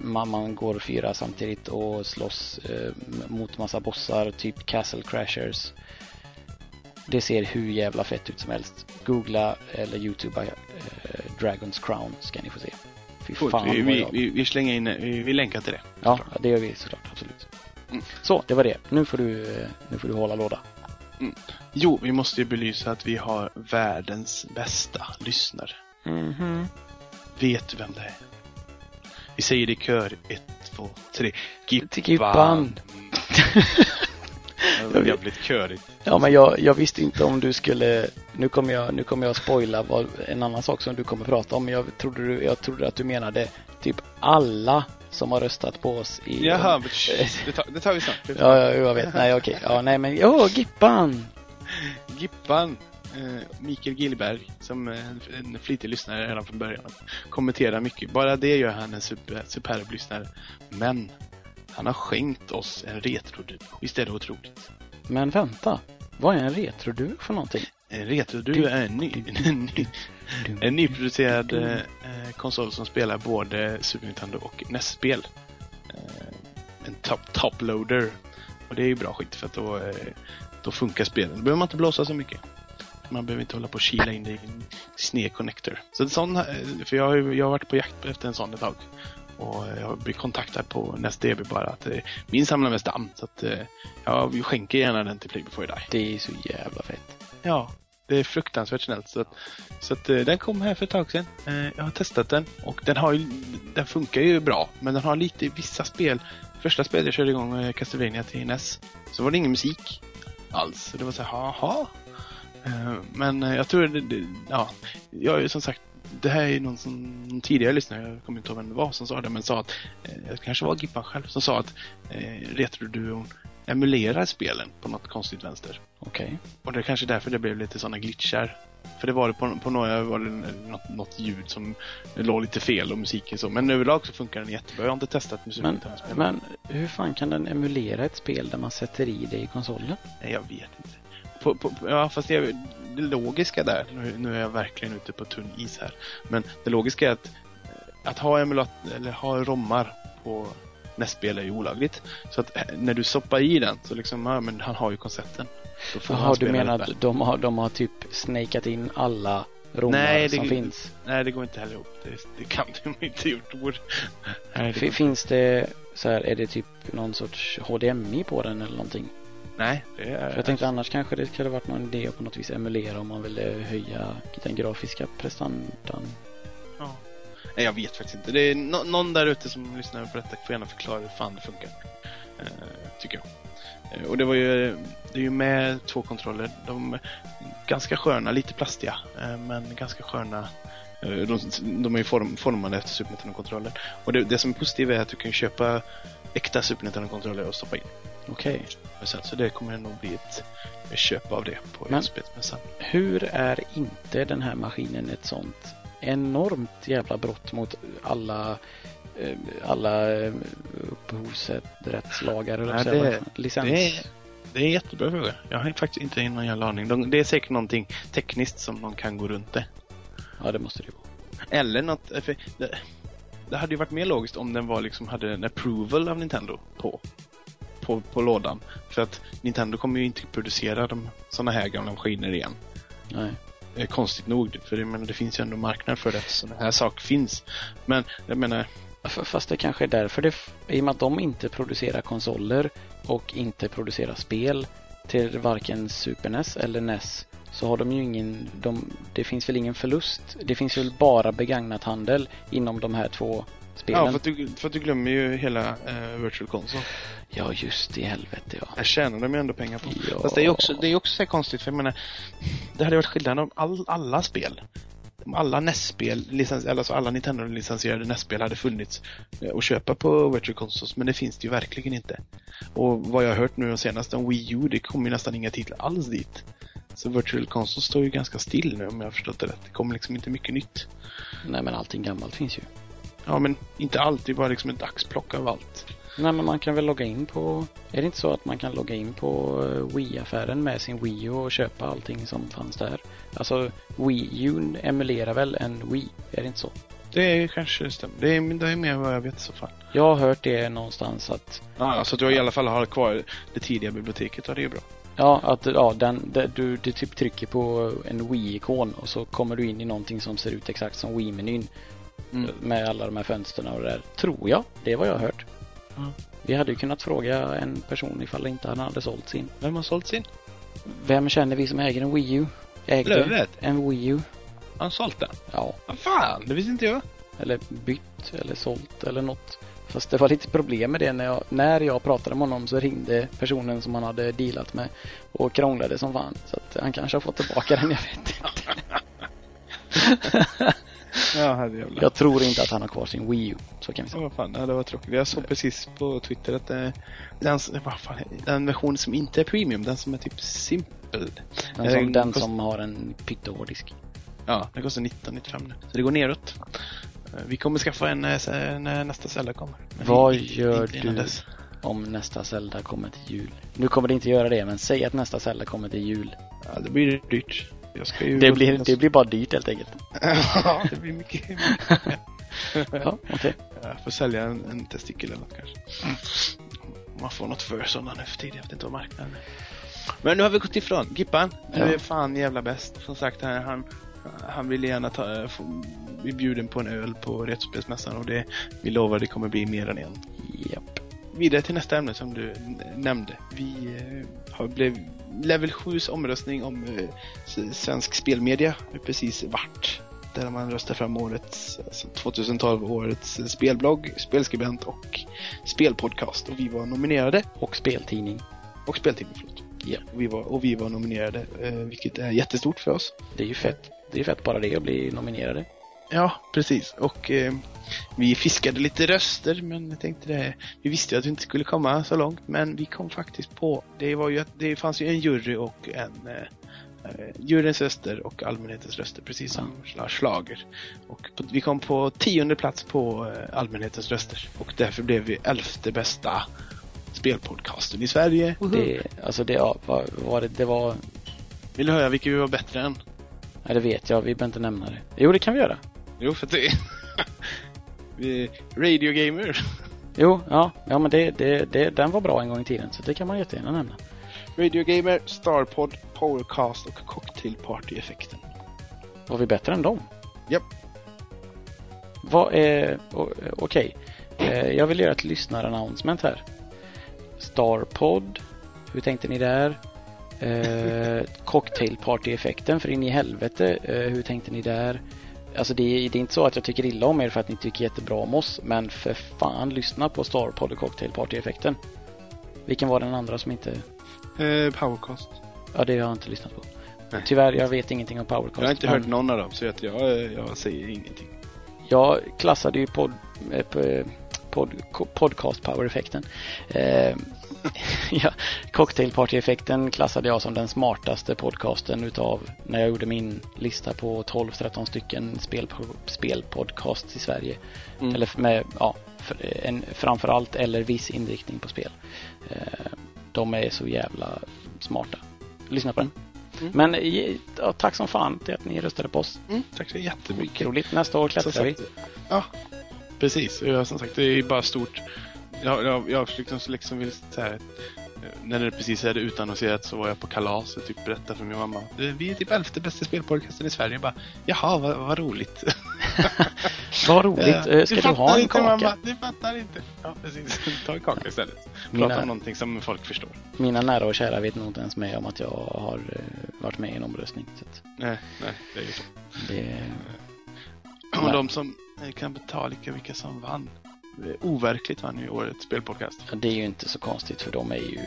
man, man går fyra samtidigt och slåss eh, mot massa bossar, typ Castle Crashers. Det ser hur jävla fett ut som helst. Googla eller Youtuba eh, Dragons Crown ska ni få se. Fy fan vi, vi, vi, vi slänger in, vi, vi länkar till det. Ja, det gör vi såklart. Absolut. Mm. Så, det var det. Nu får du, eh, nu får du hålla låda. Jo, vi måste ju belysa att vi har världens bästa lyssnare. Mhm. Vet du vem det är? Vi säger det i kör. Ett, två, tre. Gippan. Gippan. Det var jävligt körigt. Ja, men jag, jag visste inte om du skulle... Nu kommer jag, nu kommer jag spoila vad, en annan sak som du kommer prata om. Men jag trodde, du, jag trodde att du menade typ alla som har röstat på oss i... Jaha, men det, tar, det tar vi snart. Ja, ja, jag vet. Nej, okej. Ja, nej, men... Ja, Gippan! Gippan. Eh, Mikael Gillberg, som eh, en flitig lyssnare redan från början. Kommenterar mycket. Bara det gör han en super, superb lyssnare. Men han har skänkt oss en retroduo. Visst är det otroligt? Men vänta. Vad är en retroduo för någonting? En retroduo är en, ny, en, ny, en nyproducerad eh, eh, konsol som spelar både Super Nintendo och NES-spel. Eh, en top, top loader. Och det är ju bra skit för att då, eh, då funkar spelen. Då behöver man inte blåsa så mycket. Man behöver inte hålla på och kila in det i en sned connector. Så en sån, eh, för jag har, jag har varit på jakt efter en sån ett tag. Och jag blivit kontaktad på NestDB bara att eh, min samlar mest damm. Så att eh, jag skänker gärna den till Play Before Die. Det är så jävla fett. Ja, det är fruktansvärt snällt. Så, att, så att, eh, den kom här för ett tag sedan. Jag har testat den och den, har ju, den funkar ju bra. Men den har lite i vissa spel. Första spelet jag körde igång Castlevania till NES så var det ingen musik alls. Så det var så här, jaha. Eh, Men jag tror det, det, ja, jag är ju som sagt det här är någon som någon tidigare lyssnare, jag kommer inte ihåg vem det var som sa det, men sa att eh, det kanske var Gippan själv som sa att eh, Retroduon emulerar spelen på något konstigt vänster. Okej. Och det är kanske därför det blev lite sådana glitchar. För det var det på, på några var det något, något ljud som låg lite fel och musiken så. Men överlag så funkar den jättebra. Jag har inte testat musik Men, men hur fan kan den emulera ett spel där man sätter i det i konsolen? Nej, jag vet inte. På, på, ja, fast det, det logiska där, nu, nu är jag verkligen ute på tunn is här. Men det logiska är att, att ha emulat eller ha rommar på NES-spel är ju olagligt. Så att eh, när du stoppar i den så liksom, ja men han har ju koncepten. Jaha, du menar att de har, de har typ snakat in alla romar Nej, det- som finns? Nej, det går inte heller ihop. Det, det kan de inte gjort. Nej, det Finns det så här, är det typ någon sorts HDMI på den eller någonting? Nej, det är... För jag tänkte annars kanske det skulle varit någon idé att på något vis emulera om man ville höja den grafiska prestandan. Ja. Nej, jag vet faktiskt inte. Det är nå- någon där ute som lyssnar på detta får gärna förklara hur fan det funkar. Eh, tycker jag. Eh, och det var ju, det är ju med två kontroller. De är ganska sköna, lite plastiga, eh, men ganska sköna. Eh, de, de är ju form, formade efter Super Nintendo-kontroller. Och det, det som är positivt är att du kan köpa äkta Super Nintendo-kontroller och stoppa in. Okej. Sen, så det kommer nog bli ett, köp av det på Men-. Hur är inte den här maskinen ett sånt enormt jävla brott mot alla eh, alla eh, upphovsrättslagar eller Nej, det- licens. det är- Det är en jättebra fråga. Jag har faktiskt inte någon jävla aning. De, det är säkert någonting tekniskt som de kan gå runt det. Ja, det måste det ju vara. Eller något... För det, det hade ju varit mer logiskt om den var liksom hade en approval av Nintendo på, på, på lådan. För att Nintendo kommer ju inte producera de, såna här gamla maskiner igen. Nej. Eh, Konstigt nog, för jag menar, det finns ju ändå marknad för det. Såna här saker finns. Men jag menar, Fast det kanske är därför det, i och med att de inte producerar konsoler och inte producerar spel till varken Super NES eller NES så har de ju ingen, de, det finns väl ingen förlust. Det finns väl bara begagnat handel inom de här två spelen. ja, för att, du, för att du glömmer ju hela eh, Virtual Console. Ja, just i helvete ja. Här tjänar de ju ändå pengar på. Ja. Fast det är också, det är också så konstigt för jag menar, det hade varit skillnad om all, alla spel, alla NES-spel, alltså alla Nintendo-licensierade NES-spel hade funnits eh, att köpa på Virtual Consoles, men det finns det ju verkligen inte. Och vad jag har hört nu de senaste om Wii U, det kommer ju nästan inga titlar alls dit. Så Virtual Console står ju ganska still nu om jag har förstått det rätt. Det kommer liksom inte mycket nytt. Nej, men allting gammalt finns ju. Ja, men inte allt, det är bara liksom ett axplock av allt. Nej, men man kan väl logga in på... Är det inte så att man kan logga in på eh, Wii-affären med sin Wii U och köpa allting som fanns där? Alltså, Wii U emulerar väl en Wii? Är det inte så? Det är kanske stämmer. Det är, det är mer vad jag vet i så fall. Jag har hört det någonstans att Ja, så att du i alla fall har kvar det tidiga biblioteket, ja det är ju bra. Ja, att ja, den, det, du, du typ trycker på en Wii-ikon och så kommer du in i någonting som ser ut exakt som Wii-menyn. Mm. Med alla de här fönsterna och det där. Tror jag. Det är vad jag har hört. Ja. Vi hade ju kunnat fråga en person ifall inte han hade sålt sin. Vem har sålt sin? Vem känner vi som äger en Wii U? Ägde Lövet. en Wii U. Har han sålt den? Ja. Vad fan, det visste inte jag. Eller bytt eller sålt eller något. Fast det var lite problem med det när jag, när jag pratade med honom så ringde personen som han hade dealat med och krånglade som fan. Så att han kanske har fått tillbaka den, jag vet inte. Ja, herrejävlar. Jag tror inte att han har kvar sin Wii U. Så kan vi säga. vad fan, ja, det var tråkigt. Jag såg precis på Twitter att eh, den, vad fan, den version som inte är premium, den som är typ simpel. Den som, Eh, den kost- som har en pyttehårddisk. Ja, den kostar 1995 nu. Så det går neråt. Eh, Vi kommer skaffa en eh, när nästa Zelda kommer. Men Vad gör du dess. om nästa Zelda kommer till jul? Nu kommer det inte göra det, men säg att nästa Zelda kommer till jul. Ja, det blir dyrt. Jag ska ju Det blir, det blir bara dyrt helt enkelt. ja, det blir mycket. Ja, okej. Jag får sälja en, en testikel eller något kanske. Man får något för sådana nu för tiden. Jag vet inte vad marknaden är. Men nu har vi gått ifrån. Gippan, du Ja. är fan jävla bäst. Som sagt, han, han, han vill gärna ta, få, bli bjuden på en öl på Retrospelsmässan och det, vi lovar det kommer bli mer än en. Japp. Vidare till nästa ämne som du nämnde. Vi eh, har blev level 7 omröstning om eh, svensk spelmedia har precis varit. Där man röstar fram årets, alltså 2012 årets spelblogg, spelskribent och spelpodcast. Och vi var nominerade. Och speltidning. Och speltidning, förlåt. Ja. Och vi var, och vi var nominerade, eh, vilket är jättestort för oss. Det är ju fett. Det är fett bara det att bli nominerade. Ja, precis. Och eh, vi fiskade lite röster, men jag tänkte det, vi visste ju att vi inte skulle komma så långt, men vi kom faktiskt på, det var ju att det fanns ju en jury och en eh, eh, juryns röster och allmänhetens röster, precis som Lars Schlager. Och på, vi kom på tionde plats på eh, allmänhetens röster och därför blev vi elfte bästa spelpodcasten i Sverige. Det, alltså det, ja, vad var det, det var, Vill du höra vilka vi var bättre än? nej det vet jag, vi behöver inte nämna det. Jo, det kan vi göra. Jo, för det Radio Gamer. Jo, ja, ja men det, det, det, den var bra en gång i tiden, så det kan man jättegärna nämna. Radio Gamer, Starpod, Powercast och Cocktail Party-effekten. Var vi bättre än dem? Japp. Vad är, okej. Eh, Jag vill göra ett lyssnarannouncement här. Starpod, hur tänkte ni där? Eh, cocktail party-effekten, för in i helvete, eh, hur tänkte ni där? Alltså det är, det är inte så att jag tycker illa om er för att ni tycker jättebra om oss, men för fan lyssna på Starpod och cocktail party-effekten. Vilken var den andra som inte... Eh, Powercast. Ja, det har jag inte lyssnat på. Nej. Tyvärr, jag vet ingenting om Powercast. Jag har inte men- hört någon av dem, så jag, eh, jag säger ingenting. Jag klassade ju pod, eh, p- pod, ko- podcast power-effekten. Eh, ja, cocktail party-effekten klassade jag som den smartaste podcasten utav när jag gjorde min lista på 12-13 stycken spel, spelpodcasts i Sverige. Mm. Eller med, ja, en, framförallt eller viss inriktning på spel. Eh, de är så jävla smarta. Lyssna på den. Mm. Men eh, ja, tack som fan till att ni röstade på oss. Mm, tack så jättemycket. Mycket roligt. Nästa år klättrar vi. Ja, precis. Som sagt, det är bara stort. Jag, jag, jag liksom, liksom vill så här, eh, när det precis är utannonserat så var jag på kalas och typ berättade för min mamma. "Eh, Vi är typ elfte bästa spelpodcasten i Sverige. Jag bara, Jaha, vad, vad roligt. Vad roligt. Eh, Eh, Ska du, fattar ha en inte, kaka? Mamma, du fattar inte. Ja, precis. Ta en kaka istället. Mina- Prata om någonting som folk förstår. Mina nära och kära vet nog inte ens med om att jag har varit med i en omröstning. Så att Nej, nej, det är ju så. det, Och de som kan betala vilka, vilka som vann. Eh, Overkligt vann ju årets spelpodcast. det är ju inte så konstigt för de är ju,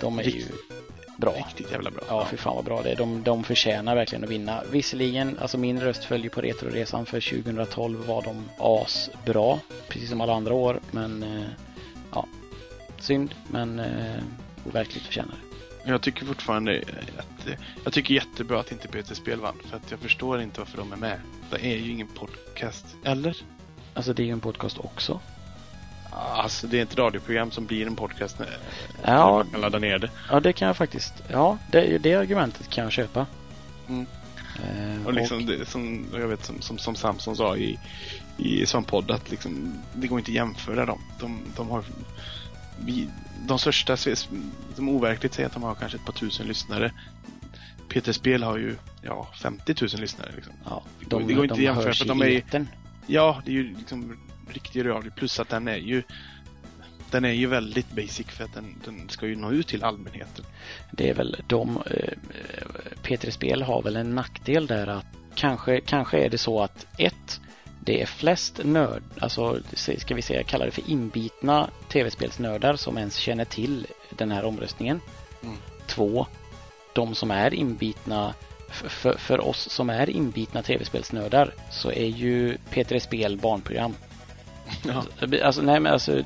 de är ju bra. Riktigt jävla bra. Ja, för fan vad bra det är. De, de förtjänar verkligen att vinna. Visserligen, alltså min röst följer på Retroresan för 2012 var de asbra, precis som alla andra år. Men eh, ja, synd, men eh, overkligt förtjänar det. Jag tycker fortfarande att jag tycker jättebra att inte Peter Spel vann. För att jag förstår inte varför de är med. Det är ju ingen podcast. Eller? Alltså det är ju en podcast också. Alltså det är ett radioprogram som blir en podcast när Ja. man kan ladda ner det. Ja, det kan jag faktiskt. Ja, det, det argumentet kan jag köpa. Mm. Eh, Och liksom det, som jag vet som, som, som Samson sa i, i som podd att liksom, det går inte att jämföra dem. De, de har vi, de största, som overkligt säger att de har kanske ett par tusen lyssnare. Peter Spel har ju ja, 50 000 lyssnare. Liksom. Ja, Det går- det går inte att jämföra för i de är etern. Ja, det är ju liksom riktig radio. Plus att den är ju den är ju väldigt basic för att den, den ska ju nå ut till allmänheten. Det är väl de, eh, P3 Spel har väl en nackdel där att kanske, kanske är det så att ett, det är flest nörd, alltså ska vi säga kalla det för inbitna tv-spelsnördar som ens känner till den här omröstningen. Mm. Två, de som är inbitna för, för, oss som är inbitna tv-spelsnördar så är ju P3 Spel barnprogram. Ja. Alltså, nej, men alltså,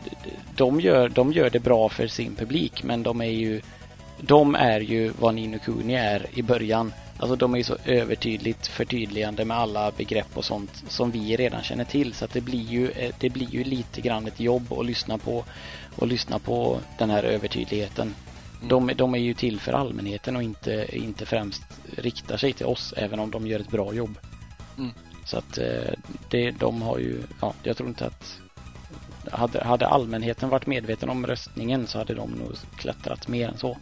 de, gör, de gör det bra för sin publik, men de är ju de är ju vad Nino Kuni är i början. Alltså de är ju så övertydligt förtydligande med alla begrepp och sånt som vi redan känner till. Så att det blir ju, det blir ju lite grann ett jobb att lyssna på och lyssna på den här övertydligheten. De, de är ju till för allmänheten och inte, inte främst riktar sig till oss, även om de gör ett bra jobb. Mm. Så att eh, det, de har ju, ja, jag tror inte att hade, hade allmänheten varit medveten om röstningen så hade de nog klättrat mer än så.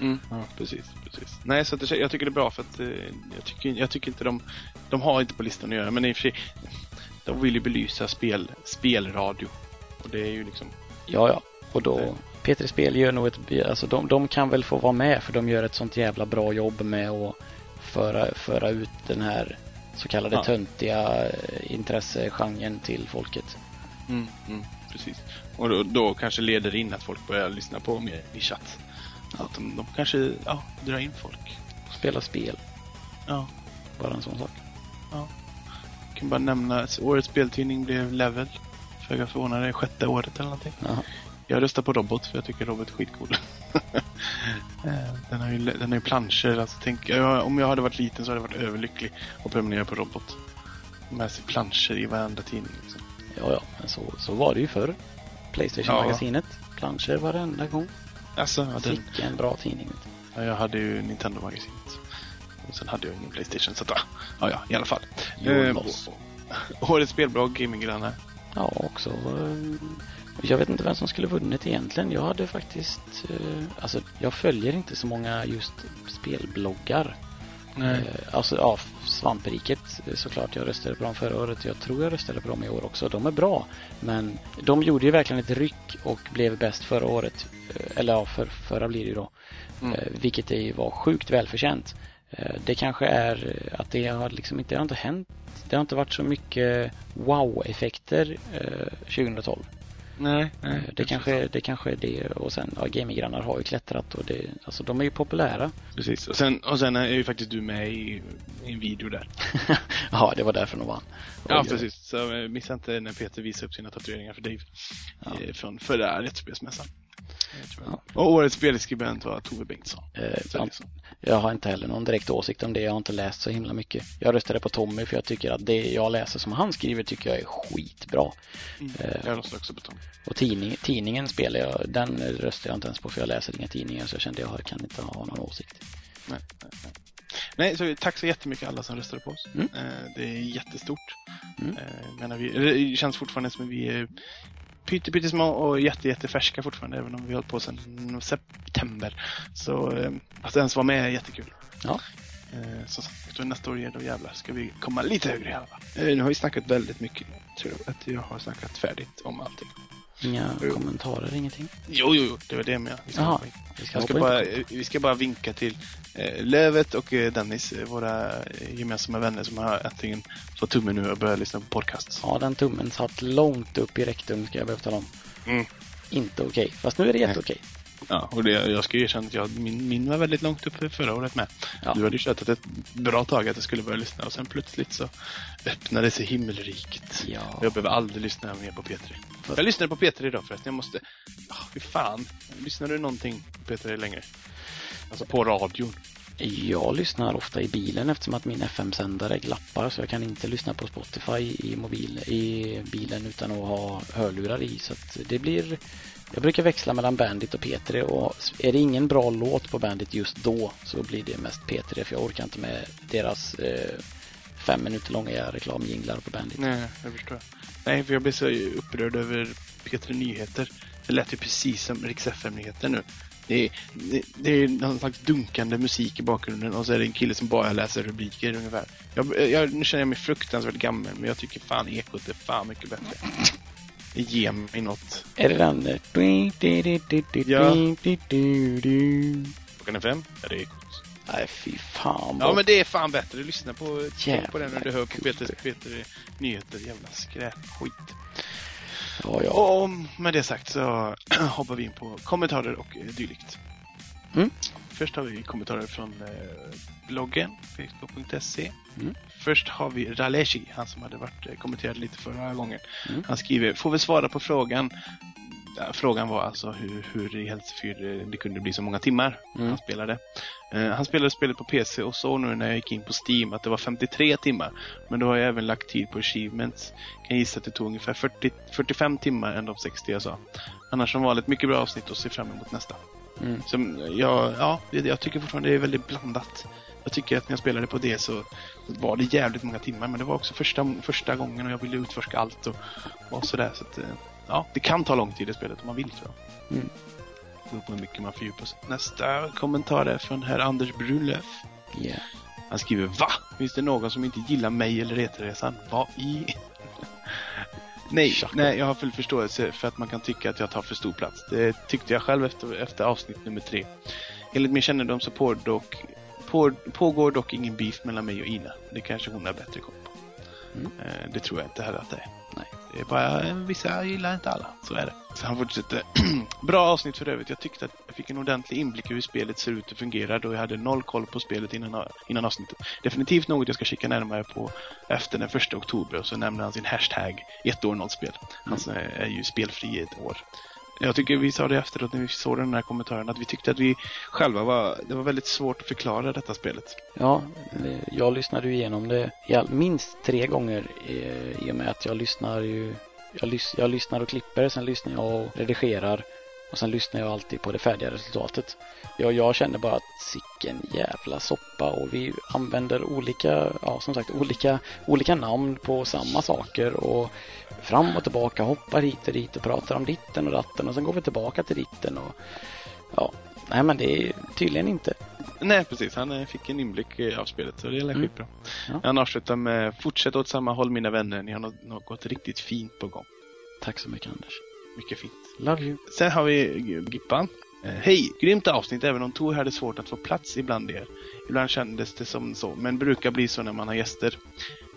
Mm, ja, precis, precis. Nej, så att det, jag tycker det är bra för att eh, jag, tycker, jag tycker inte de, de har inte på listan att göra, men i och för sig, de vill ju belysa spel, spelradio. Och det är ju liksom, Ja, ja. Och då, P3 Spel gör nog ett, alltså de, de kan väl få vara med för de gör ett sånt jävla bra jobb med att föra, föra ut den här så kallade Ja. töntiga eh, intressegenren till folket. mm, mm, precis. Och då, då kanske leder in att folk börjar lyssna på mer nischat. Att de, de kanske, ja, drar in folk. Spela spel, Ja, bara en sån sak. jag kan bara nämna att årets speltidning blev Level. Föga förvånande, sjätte året eller någonting. Jaha. Jag röstar på Robot för jag tycker Robot är skitcool. Eh, den, har ju, den har ju planscher. Alltså, tänk, om jag hade varit liten så hade jag varit överlycklig och prenumerera på Robot. Med sig planscher i varenda tidning. Liksom. Ja, ja, men så, så var det ju förr. Playstation-magasinet, planscher varenda gång. Alltså, ja, den, Vilken bra tidning. ja, jag hade ju Nintendo-magasinet. Och sen hade jag ingen Playstation. Så att, ja, ja, i alla fall. Eh, loss. årets spelblogg, Gaminggrannar. Ja, också. Jag vet inte vem som skulle vunnit egentligen. Jag hade faktiskt... eh, Alltså, jag följer inte så många just spelbloggar. Nej. Eh, Alltså, ja, Svampriket eh, såklart. Jag röstade på dem förra året. Jag tror jag röstade på dem i år också. De är bra. Men de gjorde ju verkligen ett ryck och blev bäst förra året. Eller ja, för, förra blir det ju då. Mm. Vilket ju- var sjukt välförtjänt. Det kanske är att det har liksom inte, det har inte hänt. Det har inte varit så mycket wow-effekter eh, 2012. Nej, nej. Eh, Det kanske, det kanske är det och sen, ja, gaminggrannar har ju klättrat och det, alltså de är ju populära. Precis. Och sen, och sen är ju faktiskt du med i, i en video där. ja, det var därför de vann. Ja, Oj, precis. Så eh, missa inte när Peter visar upp sina tatueringar för Dave. Ja. Eh, Från förra Rättsspelsmässan. Ja. Och årets spelskribent var Tove Bengtsson. Eh. Jag har inte heller någon direkt åsikt om det. Jag har inte läst så himla mycket. Jag röstade på Tommy för jag tycker att det jag läser som han skriver tycker jag är skitbra. Mm. Eh, Jag röstar också på Tom. Och tidning, tidningen spelar jag, den röstar jag inte ens på för jag läser inga tidningar så jag kände jag kan inte ha någon åsikt. Nej, nej, nej. nej så tack så jättemycket alla som röstade på oss. Mm. Eh, det är jättestort. Mm. Eh, menar vi, det känns fortfarande som att vi är pytte, pyttesmå och jätte, jättefärska fortfarande, även om vi har hållit på sedan september. Så eh, att ens vara med är jättekul. Ja. Eh, som sagt, och nästa år då jävlar ska vi komma lite högre i alla fall. Eh, nu har vi snackat väldigt mycket. Tror jag att jag har snackat färdigt om allting. Inga Jo. kommentarer, ingenting. Jo, jo, jo, det var det med. Vi ska. Vi ska Jag ska bara, vi ska bara vinka till eh, Lövet och eh, Dennis, eh, våra gemensamma vänner som har äntligen fått tummen nu och börjat lyssna på podcasts. Ja, den tummen satt långt upp i rektum ska jag behöva tala om. Mm. Inte okej, fast nu är det jätteokej. Ja, och det, jag ska erkänna att jag, min, min var väldigt långt upp förra året med. Ja. Du hade ju tjatat ett bra tag att jag skulle börja lyssna och sen plötsligt så öppnade sig himmelriket. Ja. Jag behöver aldrig lyssna mer på P3. Jag lyssnade på P3 idag förresten. Jag måste... Oh, fy fan. Lyssnar du någonting på P3 längre? Alltså på radion. Jag lyssnar ofta i bilen eftersom att min FM-sändare glappar så jag kan inte lyssna på Spotify i, mobil, i bilen utan att ha hörlurar i. Så att det blir... Jag brukar växla mellan Bandit och P3 och är det ingen bra låt på Bandit just då så blir det mest P3 för jag orkar inte med deras eh, fem minuter långa reklamjinglar på Bandit. Nej, jag förstår. Nej, för jag blev så upprörd över P3 Nyheter. Det lät ju precis som Rix FM-nyheter nu. Det är, det, det är någon slags dunkande musik i bakgrunden och så är det en kille som bara läser rubriker ungefär. Jag, jag, nu känner jag mig fruktansvärt gammal, men jag tycker fan Ekot är fan mycket bättre. Det ger mig något. Är det den? Ja. Klockan är fem, är det Ekot. Nej, fy fan. Ja, vad- men det är fan bättre. Lyssna på, Jävla på den när du hör på. Peter, Peter Nyheter. Jävla skräpskit. ja, ja. Och med det sagt så hoppar vi in på kommentarer och eh, dylikt. Mm. Först har vi kommentarer från eh, bloggen, facebook.se. Mm. Först har vi Raleshi, han som hade varit eh, kommenterat lite förra gången. Mm. Han skriver, får vi svara på frågan. Frågan var alltså hur, hur i Helsefyr eh, det kunde bli så många timmar Mm. han spelade. Eh, han spelade spelet på PC och så nu när jag gick in på Steam att det var 53 timmar. Men då har jag även lagt tid på achievements. Kan gissa att det tog ungefär 40, 45 timmar än de 60 jag sa. Annars som vanligt mycket bra avsnitt och ser fram emot nästa. Mm. Så, ja, ja, jag tycker fortfarande det är väldigt blandat. Jag tycker att när jag spelade på det så var det jävligt många timmar men det var också första, första gången och jag ville utforska allt och, och sådär. Så att, eh, ja, det kan ta lång tid i spelet om man vill tror jag. Mm. Det beror på hur mycket man fördjupar sig. Nästa kommentar är från herr Anders Brunlöf. Yeah. Han skriver Va? Finns det någon som inte gillar mig eller Retroresan? Vad i? nej, nej, jag har full förståelse för att man kan tycka att jag tar för stor plats. Det tyckte jag själv efter, efter avsnitt nummer tre. Enligt min kännedom så på dock, på, pågår dock ingen beef mellan mig och Ina. Det kanske hon har bättre koll på. Mm. Eh, det tror jag inte heller att det är. Det är bara vissa gillar inte alla. Så är det. Så han fortsätter. Bra avsnitt för övrigt. Jag tyckte att jag fick en ordentlig inblick i hur spelet ser ut och fungerar då jag hade noll koll på spelet innan, innan avsnittet. Definitivt något jag ska kika närmare på efter den första oktober och så nämner han sin hashtag ett år noll spel. Han eh, är ju spelfri i ett år. Jag tycker vi sa det efteråt när vi såg den här kommentaren att vi tyckte att vi själva var, det var väldigt svårt att förklara detta spelet. Ja, eh, jag lyssnade ju igenom det minst tre gånger eh, i och med att jag lyssnar ju jag, lys, jag lyssnar och klipper, sen lyssnar jag och redigerar och sen lyssnar jag alltid på det färdiga resultatet. Jag, jag känner bara att sicken jävla soppa och vi använder olika, ja som sagt olika, olika namn på samma saker och fram och tillbaka, hoppar hit och dit och pratar om ditten och datten och sen går vi tillbaka till ditten och ja, nej men det är tydligen inte. Nej, precis. Han eh, fick en inblick eh, av spelet så det är Mm. Ja. Han avslutar med Fortsätt åt samma håll mina vänner. Ni har nå- något riktigt fint på gång. Tack så mycket Anders. Mycket fint. Love you. Sen har vi Gippan. Eh, Hej! Grymt avsnitt även om Tor hade svårt att få plats ibland er. Ibland kändes det som så, men brukar bli så när man har gäster.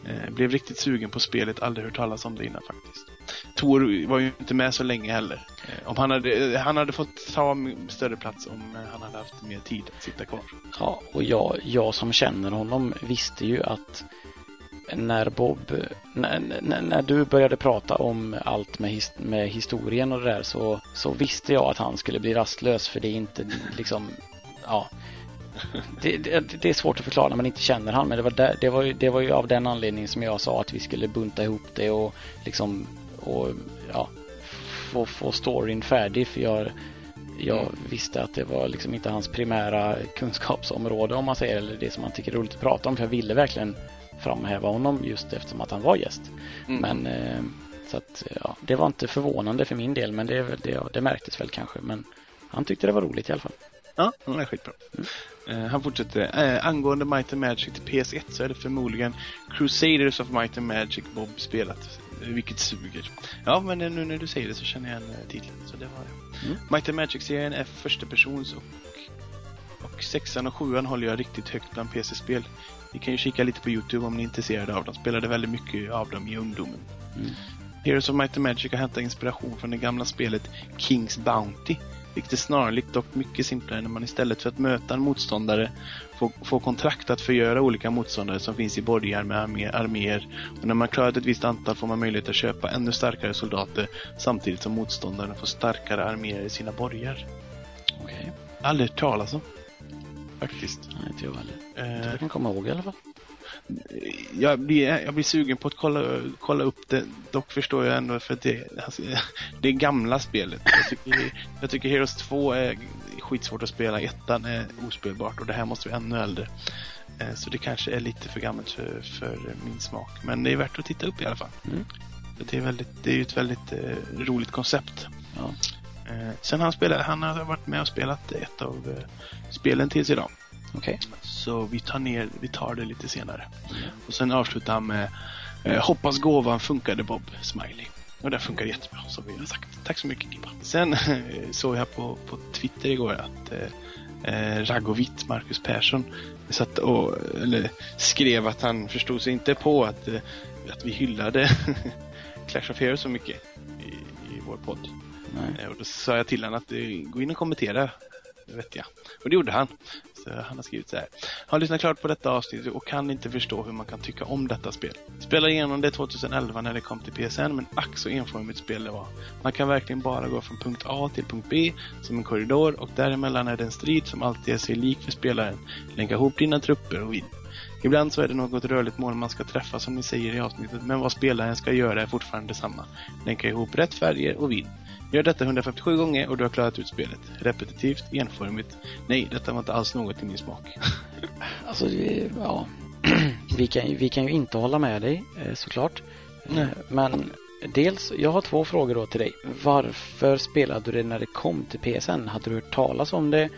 Eh, blev riktigt sugen på spelet, aldrig hört talas om det innan faktiskt. Tor var ju inte med så länge heller. Eh, om han, hade, han hade fått ta större plats om han hade haft mer tid att sitta kvar. Ja, och jag, jag som känner honom visste ju att när Bob, när, när, när du började prata om allt med, his, med historien och det där så, så visste jag att han skulle bli rastlös för det är inte liksom, ja. Det, det, det är svårt att förklara när man inte känner han men det var, där, det, var ju, det var ju av den anledningen som jag sa att vi skulle bunta ihop det och liksom och ja, få, få storyn färdig för jag, jag visste att det var liksom inte hans primära kunskapsområde om man säger eller det som han tycker är roligt att prata om för jag ville verkligen framhäva honom just eftersom att han var gäst. Mm. Men eh, så att ja, det var inte förvånande för min del men det, det, det märktes väl kanske men han tyckte det var roligt i alla fall. Ja, det är skitbra. Eh, han fortsätter. Eh, angående Might and Magic till PS1 så är det förmodligen Crusaders of Might and Magic Bob spelat. eh, Vilket suger. Ja, men nu när du säger det så känner jag igen titeln. Så det var det. Mm. Might and Magic-serien är första persons och, och sexan och sjuan håller jag riktigt högt bland PC-spel. Ni kan ju kika lite på Youtube om ni är intresserade av dem. Spelade väldigt mycket av dem i ungdomen. Mm. Heroes of Might and Magic har hämtat inspiration från det gamla spelet King's Bounty. Vilket är snarlikt dock mycket simplare när man istället för att möta en motståndare får, får kontrakt att förgöra olika motståndare som finns i borgar med armé, arméer. Och när man klarat ett visst antal får man möjlighet att köpa ännu starkare soldater samtidigt som motståndaren får starkare arméer i sina borgar. Okej, Aldrig hört talas om. Faktiskt. okay. inte jag heller. Eh, Jag kan komma ihåg i alla fall. jag, blir, jag blir sugen på att kolla, kolla upp det. Dock förstår jag ändå för det, alltså, det är gamla spelet. Jag tycker, jag tycker Heroes 2 är skitsvårt att spela. Ettan är ospelbart och det här måste vara ännu äldre. Eh, Så det kanske är lite för gammalt för, för min smak. Men det är värt att titta upp i alla fall. Mm. För Det är, väldigt, det är ju ett väldigt eh, roligt koncept. Ja. Eh, sen han spelat, han har varit med och spelat ett av eh, spelen tills idag. Okej. Så vi tar, ner, vi tar det lite senare. Och sen avslutar han med eh, Hoppas gåvan funkade Bob Smiley. Och det funkar jättebra som vi har sagt. Tack så mycket Gibba. Sen eh, såg jag på, på Twitter igår att eh, eh, Ragovit, Marcus Persson, satt och, eller, skrev att han förstod sig inte på att, eh, att vi hyllade Clash of Heroes så mycket i, i vår podd. Nej. Eh, och då sa jag till honom att eh, gå in och kommentera. Det vet jag. Och det gjorde han. Så han har skrivit så här. Har lyssnat klart på detta avsnitt och kan inte förstå hur man kan tycka om detta spel. Spelade igenom det 2011 när det kom till PSN men ack så enformigt spel det var. Man kan verkligen bara gå från punkt A till punkt B som en korridor och däremellan är det en strid som alltid är sig lik för spelaren. Länka ihop dina trupper och vinn. Ibland så är det något rörligt mål man ska träffa som ni säger i avsnittet men vad spelaren ska göra är fortfarande detsamma. Länka ihop rätt färger och vinn. Gör detta 157 gånger och du har klarat ut spelet. Repetitivt, enformigt. Nej, detta var inte alls något i min smak. Alltså, ja. vi, kan, vi kan ju inte hålla med dig eh, såklart. Eh, Nej. Men dels, jag har två frågor då till dig. Varför spelade du det när det kom till PSN? Hade du hört talas om det?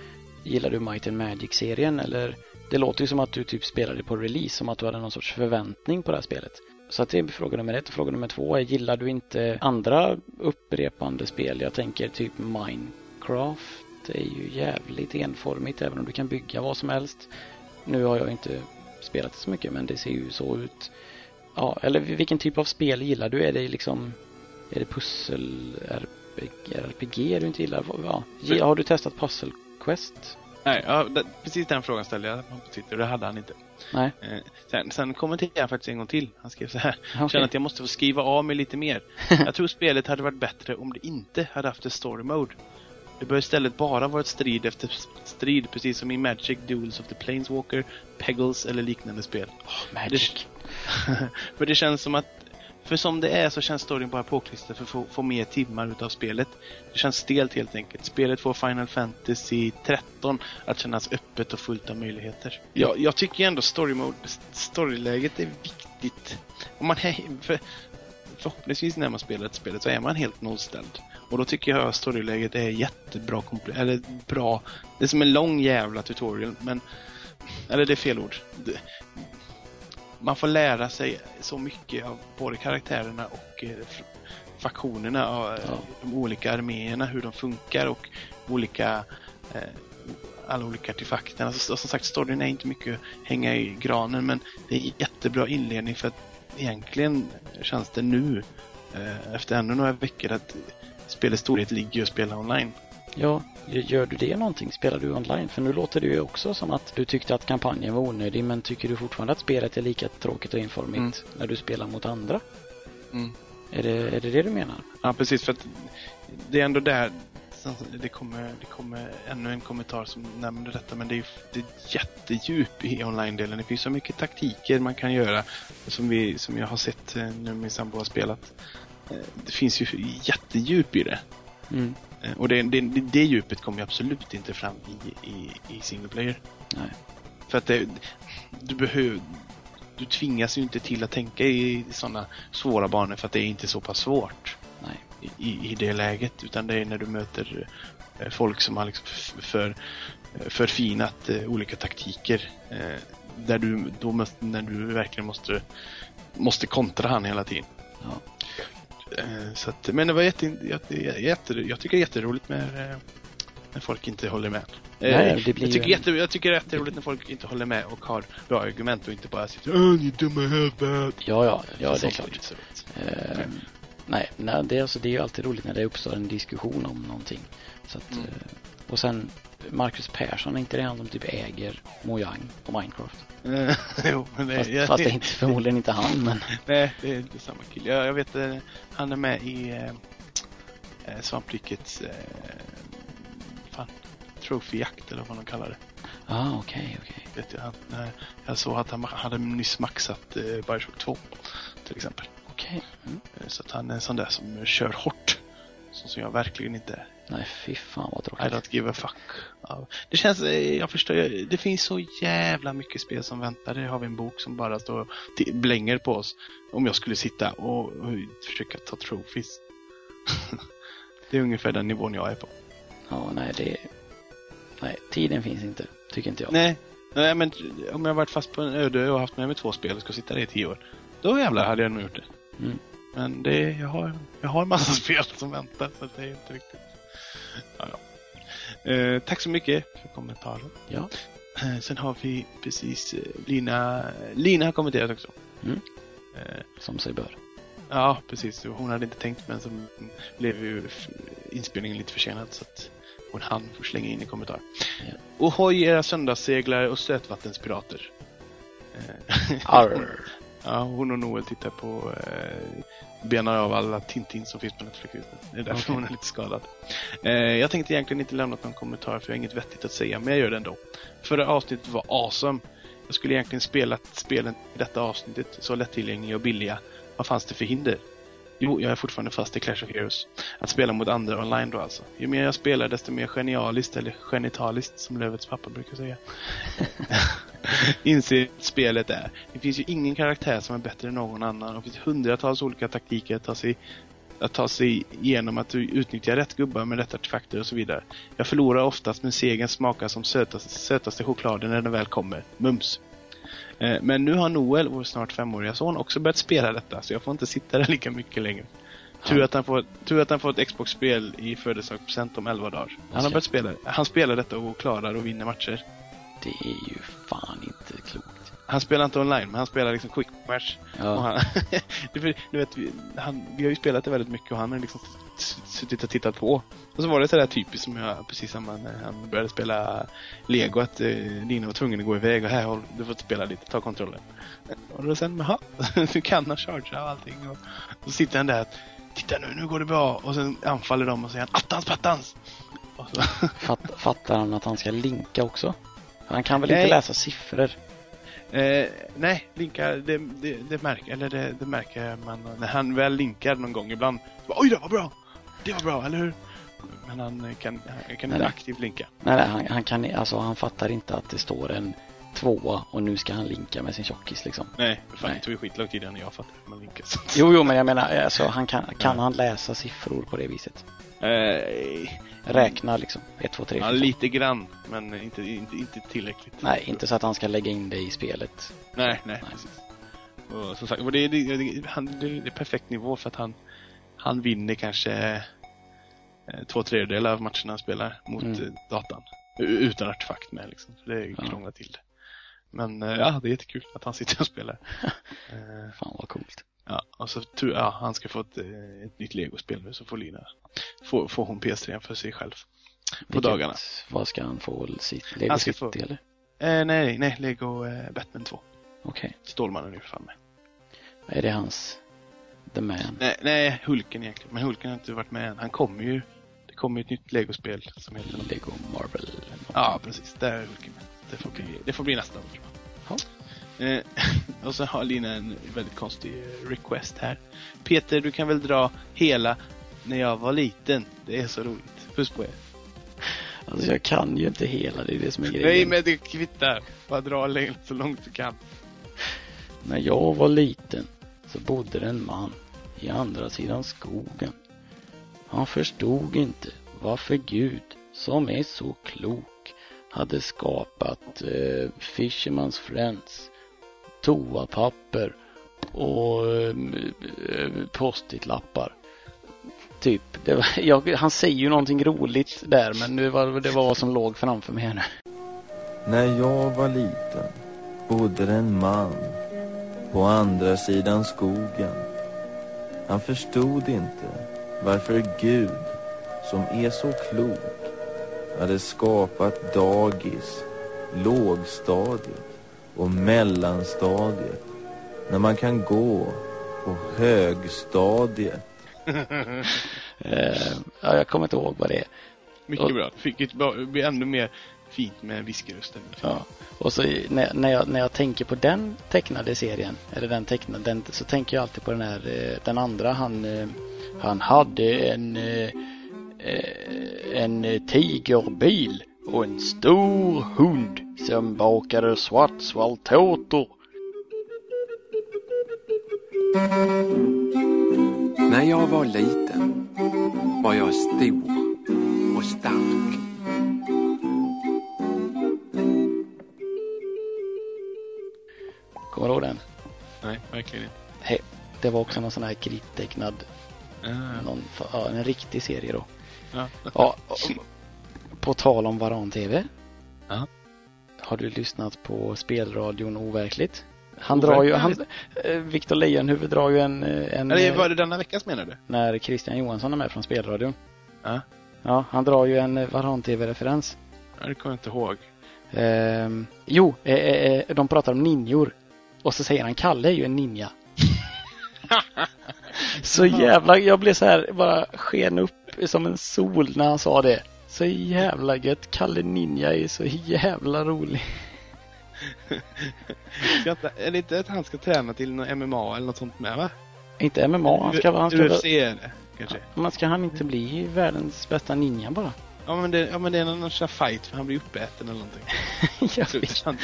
Gillar du Might and Magic-serien? Eller det låter ju som att du typ spelade på release, som att du hade någon sorts förväntning på det här spelet. Så att det är fråga nummer ett. Och fråga nummer två är, gillar du inte andra upprepande spel? Jag tänker typ Minecraft. Det är ju jävligt enformigt även om du kan bygga vad som helst. Nu har jag inte spelat det så mycket men det ser ju så ut. Ja, eller vilken typ av spel gillar du? Är det liksom Är det pussel RPG, du inte gillar? Ja. Har du testat Puzzle Quest? Nej, ja, det, precis den frågan ställde jag på Twitter. Det hade han inte. Nej. Eh, sen, sen kommenterade han faktiskt en gång till. Han skrev så här. Okej. Känner att jag måste få skriva av mig lite mer. Jag tror spelet hade varit bättre om det inte hade haft ett story mode. Det bör istället bara vara ett strid efter strid, precis som i Magic, Duels of the Planeswalker, Peggles eller liknande spel. Magic. för det känns som att för som det är så känns storyn bara påklistrad för att få, få mer timmar utav spelet. Det känns stelt helt enkelt. Spelet får Final Fantasy 13 att kännas öppet och fullt av möjligheter. Ja, jag tycker ändå story mode, storyläget är viktigt. Om man är, för, förhoppningsvis när man spelar ett spelet så är man helt nollställd. Och då tycker jag att storyläget är jättebra, komple- eller bra. Det är som en lång jävla tutorial, men eller det är fel ord. Det, man får lära sig så mycket av både karaktärerna och eh, faktionerna av eh, Ja. de olika arméerna, hur de funkar och olika eh, alla olika artefakterna. Så, som sagt, storyn är inte mycket att hänga i granen men det är jättebra inledning för att egentligen känns det nu eh, efter ännu några veckor att spelets storhet ligger att spela online. Ja, gör du det någonting? Spelar du online? För nu låter det ju också som att du tyckte att kampanjen var onödig men tycker du fortfarande att spelet är lika tråkigt och enformigt Mm. när du spelar mot andra? Mm. Är, det, är det det du menar? Ja, precis. För att det är ändå där det kommer, det kommer ännu en kommentar som nämner detta, men det är, det är jättedjup i online-delen. Det finns så mycket taktiker man kan göra som, vi, som jag har sett eh, när min sambo har spelat. Eh, Det finns ju jättedjup i det. Mm. Eh, Och det, det, det, djupet kommer ju absolut inte fram i, i, i single player. Nej. För att det, du behöver du tvingas ju inte till att tänka i sådana svåra banor för att det är inte så pass svårt Nej. i, i det läget. Utan det är när du möter eh, folk som har liksom för, förfinat eh, olika taktiker. Där du, då måste, när du verkligen måste, måste kontra han hela tiden. Ja. Eh, Så att, men det var jätte, jätte, jätte, jag tycker det är jätteroligt med eh, när folk inte håller med. Eh, Nej, det blir jag, tycker ju jätte, jag tycker det är jätteroligt när folk inte håller med och har bra argument och inte bara sitter Åh, ni dumma huvudet. Ja, ja, ja det är klart. så. Eh, nej, nej det, är alltså, det är ju alltid roligt när det uppstår en diskussion om någonting. Så att, Mm. eh, och sen Marcus Persson, är inte det han som typ äger Mojang och Minecraft? Eh, jo, men det, Fast, jag- fast det är inte, förmodligen inte han, men Nej, det är inte samma kille. Jag, jag vet, eh, han är med i eh, eh, Svamprikets eh, fan, troféjakt eller vad de kallar det. ah, okej, okej. Vet jag, han, jag såg att han hade nyss maxat eh, Bioshock 2 till exempel. Okej. Mm. Eh, Så att han är en sån där som kör hårt. Så som jag verkligen inte. Nej, fy fan vad I tråkigt. don't give a fuck. Ja. Det känns, eh, jag förstår, det finns så jävla mycket spel som väntar. Det har vi en bok som bara står och blänger på oss. Om jag skulle sitta och, och försöka ta trophies. det är ungefär den nivån jag är på. Ja, nej, det... Nej, tiden finns inte, tycker inte jag. Nej, nej men om jag varit fast på en öde och haft med mig två spel och ska sitta där i tio år. Då jävlar hade jag nog gjort det. Mm. Men det, jag, har, jag har en massa spel som väntar så det är inte riktigt... Ja, ja. Eh, tack så mycket för kommentaren. Ja. Eh, sen har vi precis eh, Lina, Lina har kommenterat också. Mm. Eh, Som sig bör. ja, precis. Hon hade inte tänkt men så blev ju inspelningen lite försenad så att hon hann få slänga in en kommentar. Ja. Ohoj era söndagsseglare och sötvattenspirater. Eh, Arr. Ja, hon och Noel tittar på eh, benar av alla Tintin som finns på Netflix just nu. Det är därför Okej. hon är lite skadad. Eh, jag tänkte egentligen inte lämna någon kommentar för jag har inget vettigt att säga, men jag gör det ändå. Förra avsnittet var awesome. Jag skulle egentligen spelat spelen i detta avsnittet så lättillgängliga och billiga. Vad fanns det för hinder? Jo, jag är fortfarande fast i Clash of Heroes. Att spela mot andra online då alltså. Ju mer jag spelar desto mer genialiskt eller genitaliskt som Lövets pappa brukar säga. inser att spelet är. Det finns ju ingen karaktär som är bättre än någon annan. Det finns hundratals olika taktiker att ta sig, att ta sig igenom att du utnyttjar rätt gubbar med rätt artefakter och så vidare. Jag förlorar oftast men segern smakar som sötaste, sötaste chokladen när den väl kommer. Mums! Eh, Men nu har Noel, vår snart femåriga son, också börjat spela detta så jag får inte sitta där lika mycket längre. Tur att han får, tur att han får ett Xbox-spel i födelsedagspresent om 11 dagar. Han har börjat spela Han spelar detta och klarar och vinner matcher. Det är ju fan inte klokt. Han spelar inte online, men han spelar liksom quick match. Ja, han, du vet- han, vi har ju spelat det väldigt mycket och han har liksom suttit och tittat på. Och så var det sådär typiskt som jag, precis som han, han började spela Lego, att eh, Lina var tvungen att gå iväg och här, håll, du får spela lite, ta kontrollen. Och då sen, jaha, du kan ha charge och allting. Och, så sitter han där, titta nu, nu går det bra. Och sen anfaller de och säger han, attans pattans! Så, fatt, fattar han att han ska linka också? Han kan väl Nej. inte läsa siffror? Eh, nej, linkar, det, det, det, märker, eller det, det märker man när han väl linkar någon gång ibland. Oj, det var bra! Det var bra, eller hur? Men han kan, han kan inte aktivt linka. Nej, nej han, han kan alltså han fattar inte att det står en tvåa och nu ska han linka med sin tjockis liksom. Nej, fan, Nej. det tog ju skitlång tid innan jag fattade hur man linkar. Jo, jo, men jag menar, alltså han kan, kan han läsa siffror på det viset? Eh, Räkna liksom, 1, 2, 3, ja, 4, lite grann, men inte, inte, inte tillräckligt. Nej, inte så att han ska lägga in det i spelet. Nej, nej, Nej. precis. Och som sagt, och det, är- det, det, han, det är perfekt nivå för att han, han vinner kanske eh, två tredjedelar av matcherna han spelar mot Mm. eh, datan. Utan artefakt med liksom. Så det Ja. krånglar till det. Men eh, ja, det är jättekul att han sitter och spelar. Fan vad coolt. Ja, och så tur, ja, han ska få ett, eh, ett nytt legospel nu så får Lina, får, får hon PS3 för sig själv. På Vilket- dagarna. Vad ska han få? Sitt Lego Han ska City få- eller? Eh, nej, nej, Lego eh, Batman 2. Okej. Stålmannen är fan med. Är det hans The Man? Nej, nej, Hulken egentligen. Men Hulken har inte varit med än. Han kommer ju. Det kommer ju ett nytt Lego-spel som heter. Lego Marvel? Ja, precis. Där är Hulken med. Det får bli, det får bli nästa år. Ja. Eh, och så har Lina en väldigt konstig request här. Peter, du kan väl dra hela när jag var liten. Det är så roligt. Puss på er. Alltså jag kan ju inte hela, det är det som är Nej, grejen. men det kvittar. Bara dra så långt du kan. När jag var liten så bodde det en man i andra sidan skogen. Han förstod inte varför Gud, som är så klok, hade skapat eh, Fisherman's Friends, toapapper och postitlappar. post-it-lappar. Typ, det var, jag, han säger ju någonting roligt där men det var, det var vad som låg framför mig här nu. När jag var liten bodde det en man på andra sidan skogen. Han förstod inte varför Gud, som är så klok, hade skapat dagis, lågstadiet och mellanstadiet när man kan gå på högstadiet. Eh, ja, jag kommer inte ihåg vad det är. Mycket Och- bra. Fick ett, blir ännu mer fint med whiskerösten. Ja. Och så när, när, jag, när jag tänker på den tecknade serien, eller den tecknade, den, så tänker jag alltid på den här, eh, den andra, han, eh, han hade en, eh, en tigerbil och en stor hund som bakade schwarzwaldtårtor. När jag var liten var jag stor och stark. Kommer du ihåg den? Nej, verkligen inte. He, det var också någon sån här krittecknad, Ah, någon, ja, en riktig serie då. ja. Ja, och- på tal om Varan-TV. Ja. Har du lyssnat på spelradion Overkligt? Han drar ju, han, eh, Victor Leijonhufvud drar ju en, eh, en Eller eh, var det denna veckas menar du? när Christian Johansson är med från spelradion. Ja. Ja, han drar ju en eh, Varan-TV-referens. Ja, det kommer jag inte ihåg. Ehm, jo, eh, eh, eh, de pratar om ninjor. Och så säger han Kalle är ju en ninja. så jävla, jag blev så här bara sken upp som en sol när han sa det. Så jävla gött. Kalle Ninja är så jävla rolig. Inte, är det inte att han ska träna till någon MMA eller något sånt med va? Inte MMA, han ska, han ska, UFC är det kanske? men ska han inte bli världens bästa ninja bara? Ja men det, ja, men det är någon här fight för han blir uppäten eller någonting. jag, vet. Han,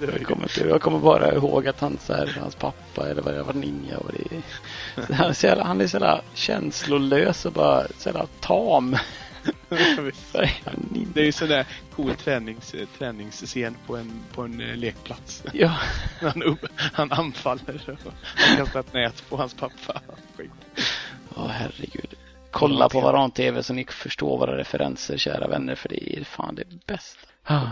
jag, kommer inte, jag kommer bara ihåg att han, så här, hans pappa eller vad det var, ninja. Och det, så han, är så jävla, han är så jävla känslolös och bara så jävla tam. Det är ju sån där cool tränings, träningsscen på en, på en eh, lekplats. Ja. han, upp, han anfaller och han kastar ett nät på hans pappa. Skit. Åh herregud. Kolla på Varan-TV så ni förstår våra referenser kära vänner för det är fan det bästa.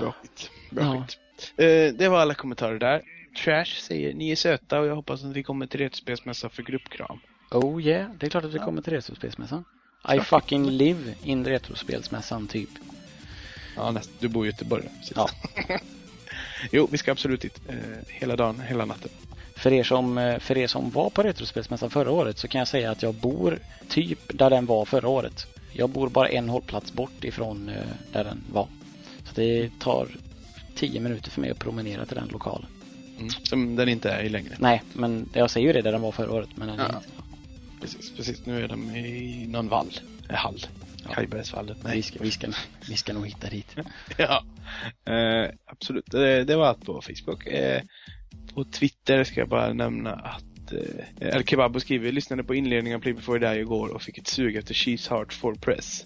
Bra skit. Bra ja. skit. Uh, det var alla kommentarer där. Trash säger ni är söta och jag hoppas att vi kommer till Retrospelsmässan för gruppkram. Oh yeah, det är klart att vi kommer till Retrospelsmässan. I fucking live in Retrospelsmässan typ. Ja, näst, du bor i Göteborg. Ja. jo, vi ska absolut dit. Uh, hela dagen, hela natten. För er, som, eh, för er som var på Retrospelsmässan förra året så kan jag säga att jag bor typ där den var förra året. Jag bor bara en hållplats bort ifrån eh, där den var. Så det tar tio minuter för mig att promenera till den lokalen. Mm, som den inte är i längre. Nej, men jag säger ju det där den var förra året. Men den ja. inte. Precis, precis. Nu är de i någon vall. Eh, hall. Ja. Kajbergsvallet. Nej. Vi ska, vi, ska, vi ska nog hitta dit. ja, eh, absolut. Det, det, var allt på Facebook. Eh, på Twitter ska jag bara nämna att eh, El Kebabo skriver, lyssnade på inledningen av Play Before Die igår och fick ett sug efter Cheese Heart for Press.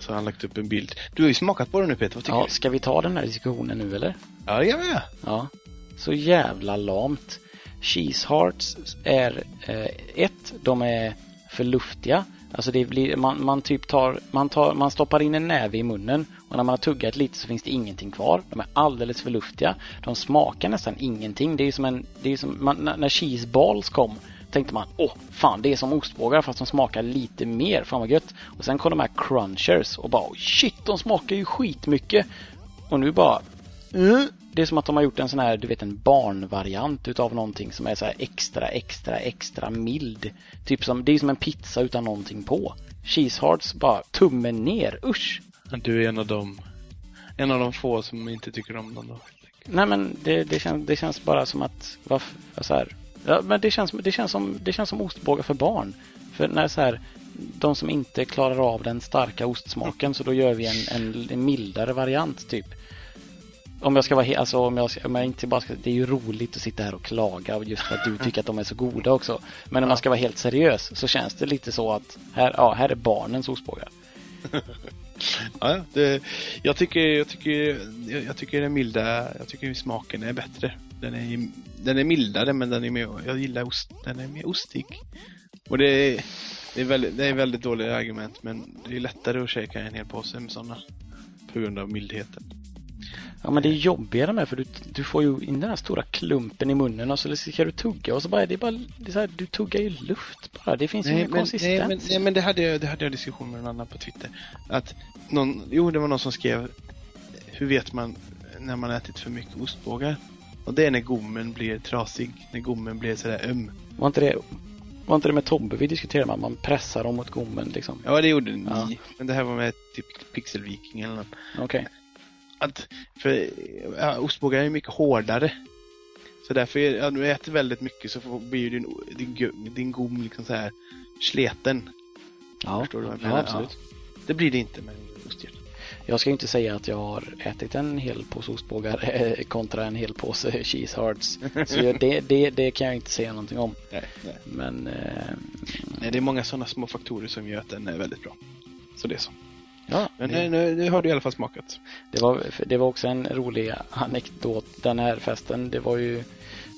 Så han lagt upp en bild. Du har ju smakat på den nu Peter, vad tycker ja, du? Ska vi ta den här diskussionen nu eller? Ja, det gör vi. Ja. Så jävla lamt. Cheese Hearts är eh, ett, de är för luftiga. Alltså det blir, man, man typ tar, man tar, man stoppar in en näve i munnen och när man har tuggat lite så finns det ingenting kvar. De är alldeles för luftiga. De smakar nästan ingenting. Det är som en, det är som, man, när cheese balls kom tänkte man, åh fan det är som ostbågar fast de smakar lite mer, fan vad gött. Och sen kom de här crunchers och bara, shit de smakar ju skitmycket. Och nu bara, mm det är som att de har gjort en sån här, du vet en barnvariant utav någonting som är så här extra, extra, extra mild. Typ som, det är som en pizza utan någonting på. Cheese hearts bara tummen ner, usch. Du är en av dem, en av de få som inte tycker om dem då? Nej men det, det, känns, det känns bara som att, varför, så här, ja, men det känns, det, känns som, det känns som ostbågar för barn. För när så här, de som inte klarar av den starka ostsmaken så då gör vi en, en, en mildare variant typ. Om jag ska vara alltså om jag, om jag inte bara ska, det är ju roligt att sitta här och klaga just för att du tycker att de är så goda också. Men om man ska vara helt seriös så känns det lite så att här, ja, här är barnens ostbågar. ja, det, jag tycker, jag tycker, jag tycker den milda, jag tycker smaken är bättre. Den är, den är mildare men den är mer, jag gillar ost, den är mer ostig. Och det är, det är väldigt, det är väldigt dåliga argument men det är lättare att käka en hel påse med sådana. På grund av mildheten. Ja men det är jobbigare med för du, du får ju in den här stora klumpen i munnen och så ska du tugga och så bara, det är bara, det är här, du tuggar ju luft bara. Det finns ju ingen konsistens. Nej men, nej, men det, hade jag, det hade jag diskussion med någon annan på Twitter. Att någon, jo det var någon som skrev, hur vet man när man ätit för mycket ostbågar? Och det är när gommen blir trasig, när gommen blir sådär öm. Var inte det var inte det med Tobbe vi diskuterade? Man, man pressar dem mot gommen liksom. Ja, det gjorde ni. Ja. Men det här var med typ Pixelviking eller något. Okej. Okay att, för ja, ostbågar är mycket hårdare. Så därför, ja, du äter väldigt mycket så blir din, din, din gom liksom så här sleten. Ja, Förstår du vad jag menar? Ja, absolut. Ja. Det blir det inte med ostgöt. Jag ska inte säga att jag har ätit en hel påse ostbågar kontra en hel påse cheese hearts. Så det, det, det kan jag inte säga någonting om. Nej, nej. Men... Eh, nej, det är många sådana små faktorer som gör att den är väldigt bra. Så det är så. Ja, men nu, nu, nu har du i alla fall smakat. Det var, det var också en rolig anekdot. Den här festen, det var ju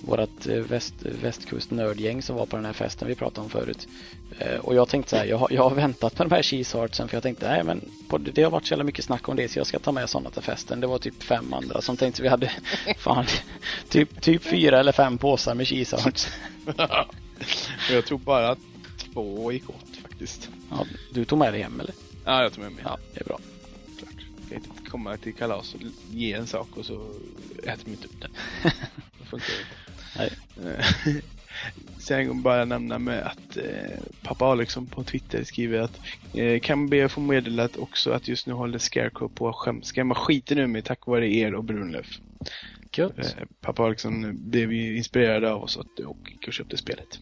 vårt eh, väst, västkustnördgäng som var på den här festen vi pratade om förut. Eh, och jag tänkte så här, jag har, jag har väntat med de här cheese heartsen för jag tänkte, nej men på, det har varit så jävla mycket snack om det så jag ska ta med sådana till festen. Det var typ fem andra som tänkte vi hade, fan, typ, typ fyra eller fem påsar med cheese hearts. jag tror bara att två gick åt faktiskt. Ja, du tog med dig hem eller? Ja, jag tar med mig. Ja, det är bra. Klart. Jag kan inte komma till kalas och ge en sak och så äter man inte upp den. det funkar inte. Nej. Sen bara nämna med att eh, pappa Alexson på Twitter skriver att eh, kan be få meddelat också att just nu håller Scarecrow på att skrämma skiten ur mig tack vare er och Brunlöf. Gött. Eh, pappa Alexson blev ju inspirerad av oss och gick och köpte spelet.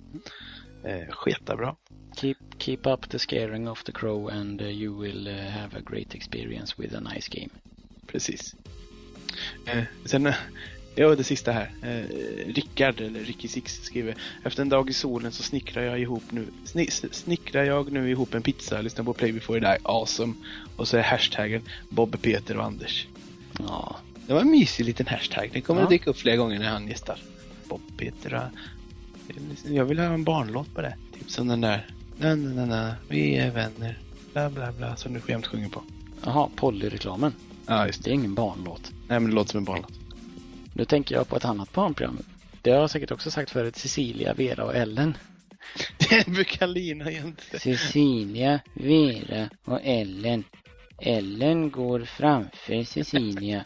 Eh, sketa bra. Keep, keep up the scaring of the crow and uh, you will uh, have a great experience with a nice game. Precis. Eh, sen, eh, ja det sista här. Eh, Rickard, eller Ricky Six skriver. Efter en dag i solen så snickrar jag ihop nu, sni, snickrar jag nu ihop en pizza, lyssnar på Play Before You Die, awesome. Och så är hashtaggen Bob, Peter och Anders. Ja, Det var en mysig liten hashtag. Den kommer Ja. att dyka upp flera gånger när han gästar. Bob, Peter och... Jag vill ha en barnlåt på det. Typ som den där. Na, na, na, na, vi är vänner. Bla, bla, bla. Som du skämt sjunger på. Jaha, Polly-reklamen. Ja, just det. Det är ingen barnlåt. Nej, men det låter som en barnlåt. Nu tänker jag på ett annat barnprogram. Det har jag säkert också sagt förut. Cecilia, Vera och Ellen. Det brukar Lina jämte. Cecilia, Vera och Ellen. Ellen går framför Cecilia.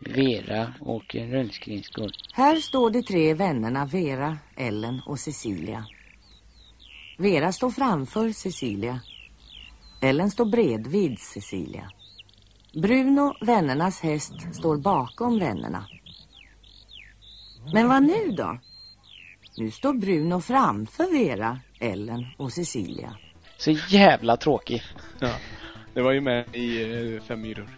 Vera åker rullskridskor. Här står de tre vännerna Vera, Ellen och Cecilia. Vera står framför Cecilia. Ellen står bredvid Cecilia. Bruno, vännernas häst, står bakom vännerna. Men vad nu då? Nu står Bruno framför Vera, Ellen och Cecilia. Så jävla tråkig. Ja. Det var ju med i eh, Fem myror.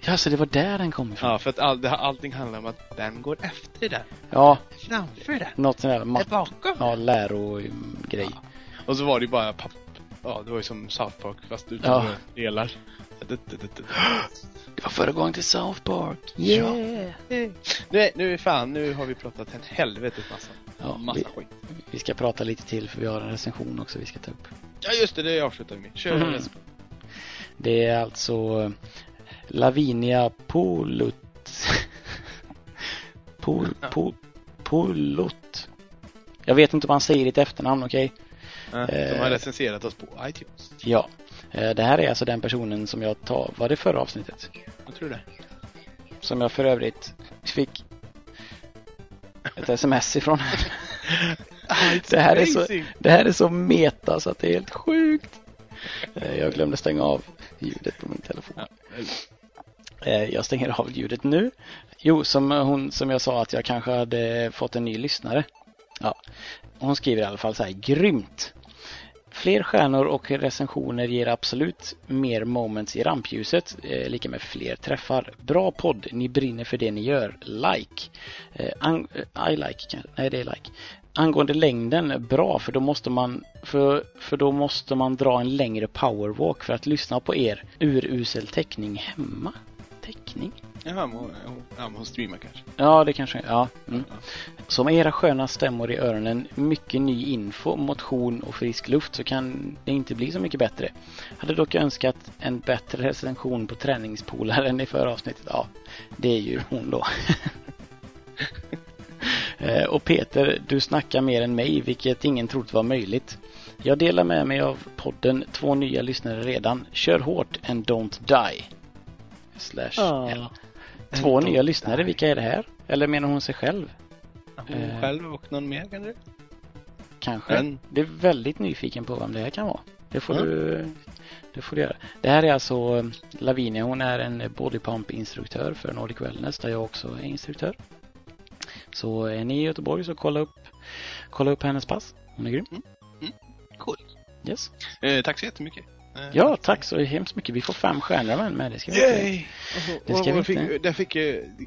Ja, så det var där den kom ifrån. Ja, för att all, det, allting handlar om att den går efter den. Ja, Framför den. något sånt där Är bakom. ja, lärogrej. Och så var det ju bara papp. Ja, det var ju som South Park fast utan Ja. delar. Jag får gång till South Park. Ja. Yeah! Nu, nu fan, nu har vi pratat en helvetes massa. Ja, massa vi, skit. vi ska prata lite till för vi har en recension också vi ska ta upp. Ja, just det, det avslutar vi med. Kör Mhm. resten. Det är alltså eh, Lavinia Polut. Pol, pol, Polut. Jag vet inte om man säger ditt efternamn, okej? Ja, De har recenserat oss på iTunes. Ja. Eh, Det här är alltså den personen som jag tar, var det förra avsnittet? Jag tror det. Som jag för övrigt fick ett sms ifrån. det, här är så, det här är så meta så att det är helt sjukt. Eh, Jag glömde stänga av ljudet på min telefon. Eh, Jag stänger av ljudet nu. Jo, som hon som jag sa att jag kanske hade fått en ny lyssnare. Ja, hon skriver i alla fall så här, grymt. Fler stjärnor och recensioner ger absolut mer moments i rampljuset, eh, lika med fler träffar. Bra podd, ni brinner för det ni gör. Like. Eh, eh, I like kanske. Nej, det är like. Angående längden, bra för då måste man för, för då måste man dra en längre powerwalk för att lyssna på er urusel täckning hemma. Täckning? Jaha, men hon, hon, ja, hon streamar kanske. Ja, det kanske, ja. Mm. Så med era sköna stämmor i öronen, mycket ny info, motion och frisk luft så kan det inte bli så mycket bättre. Hade dock önskat en bättre recension på träningspolaren i förra avsnittet. Ja, det är ju hon då. Eh, och Peter, du snackar mer än mig, vilket ingen trott var möjligt. Jag delar med mig av podden, två nya lyssnare redan. Kör hårt and don't die. Slash Ja. L. Två nya lyssnare, vilka är det här? Eller menar hon sig själv? Hon Eh. själv och någon mer kanske? Kanske. Men- Det är väldigt nyfiken på vem det här kan vara. Det får Ja. du det får du göra. Det här är alltså eh, Lavinia. Hon är en bodypump-instruktör för Nordic Wellness där jag också är instruktör. Så är ni i Göteborg så kolla upp, kolla upp hennes pass. Hon är grym. Cool. Yes. Eh, tack så jättemycket. Eh, Ja, tack så hemskt mycket. Vi får fem stjärnor med, med det ska vi Yay! Det ska vi fick, inte. där fick,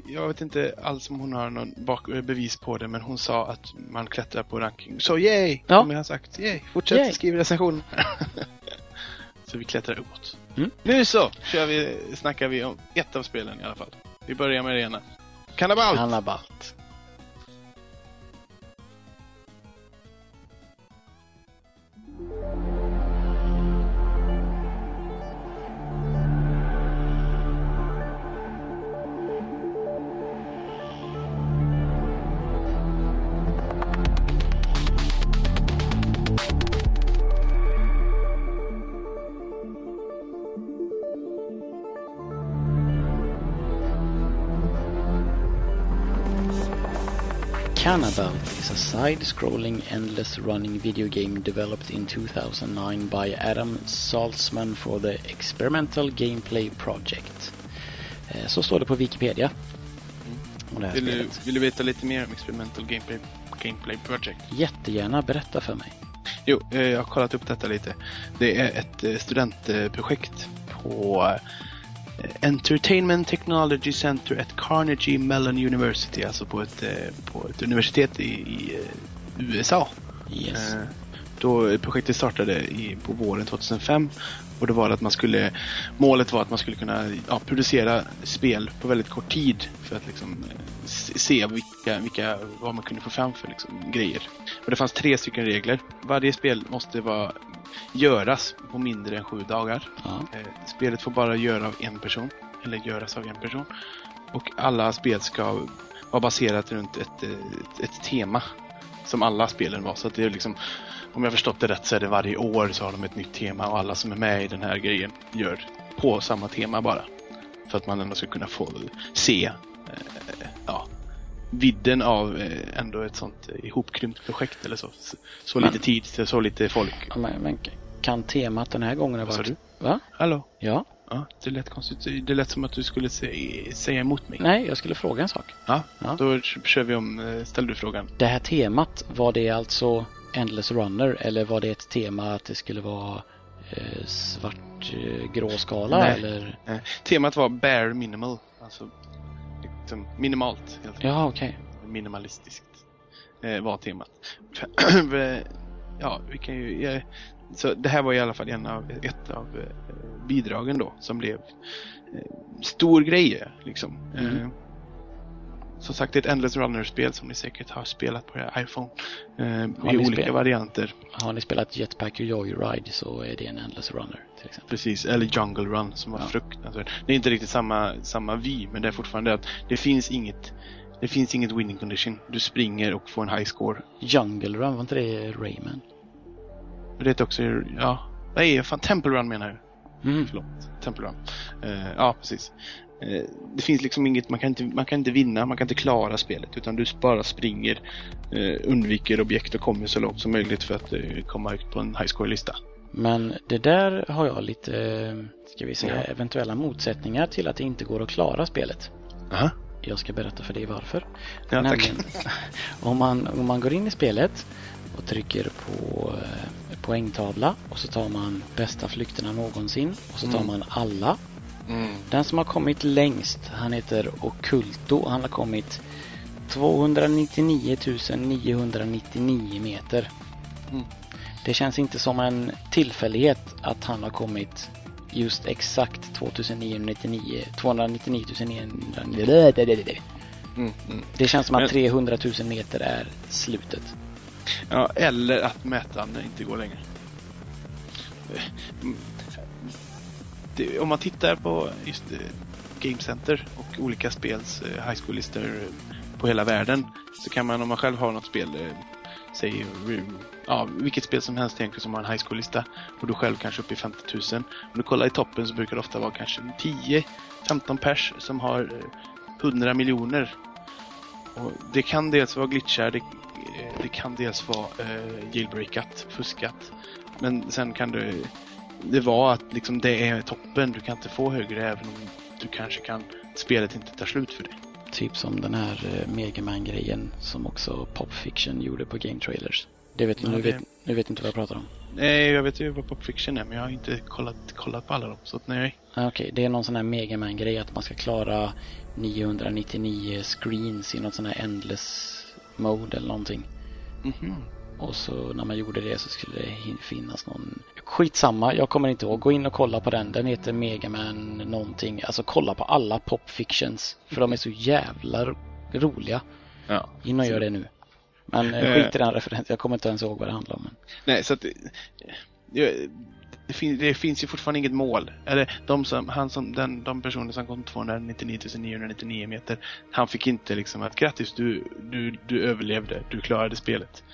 jag vet inte alls om hon har någon bak, bevis på det, men hon sa att man klättrar på ranking. Så yay! Ja. Som jag har sagt. Yay! Fortsätt Yay. skriva recension. så vi klättrar uppåt. Mm. Nu så kör vi, snackar vi om ett av spelen i alla fall. Vi börjar med det ena. Kannibalt! Kannibalt. Cannibalt is a side-scrolling, endless-running video game developed in 2009 by Adam Saltzman for the Experimental Gameplay Project. Eh, Så står det på Wikipedia. Här Vill du, vill du veta lite mer om Experimental Gameplay Gameplay Project. Jättegärna, berätta för mig. Jo, eh, jag har kollat upp detta lite. Det är ett eh, studentprojekt på Entertainment Technology Center at Carnegie Mellon University, alltså på ett, eh, på ett universitet i, i eh, USA. Yes. Eh, Då projektet startade i, på våren 2005 och det var att man skulle målet var att man skulle kunna ja, producera spel på väldigt kort tid för att liksom se se vilka, vilka, vad man kunde få fram för liksom, grejer. Och det fanns tre stycken regler. Varje spel måste vara göras på mindre än sju dagar. Ja. Eh, Spelet får bara göra av en person, eller göras av en person. Och alla spel ska vara baserat runt ett, ett, ett tema. Som alla spelen var. Så att det är liksom, om jag förstått det rätt så är det varje år så har de ett nytt tema och alla som är med i den här grejen gör på samma tema bara. För att man ändå ska kunna få se eh, vidden av eh, ändå ett sånt eh, ihopkrympt projekt eller så. Så, så lite tid så lite folk. Men, men kan temat den här gången ha Vad sa varit... Va? Hallå? Ja? Ja, det lät konstigt. Det lät som att du skulle sä- säga emot mig. Nej, jag skulle fråga en sak. Ja, Ja. då kör vi om. eh, Ställ du frågan. Det här temat, var det alltså Endless Runner eller var det ett tema att det skulle vara eh, svart grå skala Nej. eller? Eh, Temat var bare minimal. Alltså liksom minimalt. Helt. Ja, okej. Minimalistiskt eh, var temat. ja, vi kan ju... eh, så det här var i alla fall en av, ett av eh, bidragen då som blev eh, stor grej liksom. Mm. Som sagt, det är ett Endless Runner-spel som ni säkert har spelat på er iPhone. Eh, I olika varianter. Har ni spelat Jetpack och Joyride så är det en Endless Runner till exempel. Precis, eller Jungle Run som var Ja. fruktansvärt. Det är inte riktigt samma, samma vy, men det är fortfarande att det finns inget det finns inget winning condition. Du springer och får en high score. Jungle Run, var inte det Rayman? Det är också, ja, nej, fan Temple Run menar jag. Mm. Förlåt, Temple Run. Eh, ja, precis. Eh, det finns liksom inget, man kan, inte, man kan inte vinna, man kan inte klara spelet utan du bara springer, eh, undviker objekt och kommer så långt som möjligt för att eh, komma högt på en high score-lista. Men det där har jag lite, ska vi säga, Ja. eventuella motsättningar till att det inte går att klara spelet. Aha. Jag ska berätta för dig varför. Ja. Nämligen, om, man, om man går in i spelet och trycker på poängtavla och så tar man bästa flykterna någonsin och så tar Mm. man alla. Mm. Den som har kommit längst, han heter Okulto. Han har kommit 299 999 meter. Mm. Det känns inte som en tillfällighet att han har kommit just exakt 2999, 299 999. Mm, mm. Det känns som att Men- 300 000 meter är slutet. Ja, eller att mätaren inte går längre. Det, om man tittar på just eh, Game Center och olika spels eh, high school-listor på hela världen så kan man om man själv har något spel, eh, säg ja, vilket spel som helst egentligen som har en high school-lista och du själv kanske uppe i 50 000. Om du kollar i toppen så brukar det ofta vara kanske 10-15 pers som har 100 miljoner och det kan dels vara glitchar, det, det kan dels vara eh, jailbreakat, fuskat. Men sen kan du det vara att liksom det är toppen, du kan inte få högre även om du kanske kan, spelet inte tar slut för det. Typ som den här eh, Megaman-grejen som också Pop Fiction gjorde på Game Trailers. Det vet, Ja, nu, vet, nu vet inte vad jag pratar om. Nej, jag vet ju vad Pop Fiction är men jag har inte kollat, kollat på alla dem. Så att nej. Ah, Okej, det är någon sån här Megaman-grej att man ska klara 999 screens i något sån här endless mode eller någonting. Mhm. Och så när man gjorde det så skulle det finnas någon... Skitsamma, jag kommer inte ihåg. Gå in och kolla på den. Den heter Megaman någonting. Alltså kolla på alla Pop Fictions. För de är så jävla ro- roliga. Ja. In och gör det nu. Men eh, Eh. skit i den referensen. Jag kommer inte ens ihåg vad det handlar om. Men... Nej, så att det, det, det, fin, det finns ju fortfarande inget mål. Eller de som, han som, den, de personer som kom 299 999 meter, han fick inte liksom att grattis, du, du, du överlevde, du klarade spelet.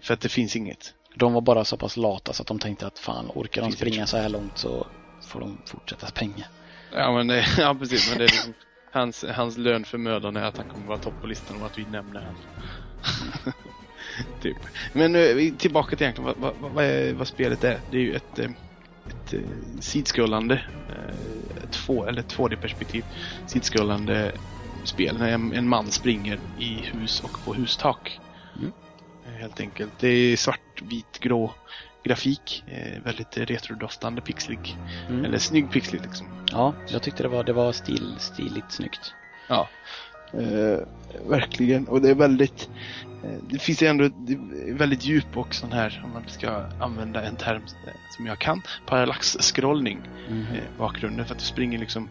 För att det finns inget. De var bara så pass lata så att de tänkte att fan, orkar de springa så här långt så får de fortsätta springa. Ja, men det, ja precis, men det är liksom, hans, hans lön för mödan är att han kommer vara topp på listan och att vi nämner honom. typ. Men eh, tillbaka till egentligen vad, vad, vad, är, vad spelet är. Det är ju ett, eh, ett eh, sidskrollande, två, eller ett 2D-perspektiv sidskrollande spel. När en, en man springer i hus och på hustak. Mm. Helt enkelt. Det är svart, vit, grå grafik. Eh, väldigt retrodoftande pixlig. Mm. Eller snygg pixlig liksom. Ja, jag tyckte det var, det var stil, stiligt snyggt. Ja. Eh, verkligen. Och det är väldigt eh, Det finns ju ändå det väldigt djup och sån här, om man ska använda en term eh, som jag kan, parallax-scrollning. Mhm. eh, bakgrunden för att du springer liksom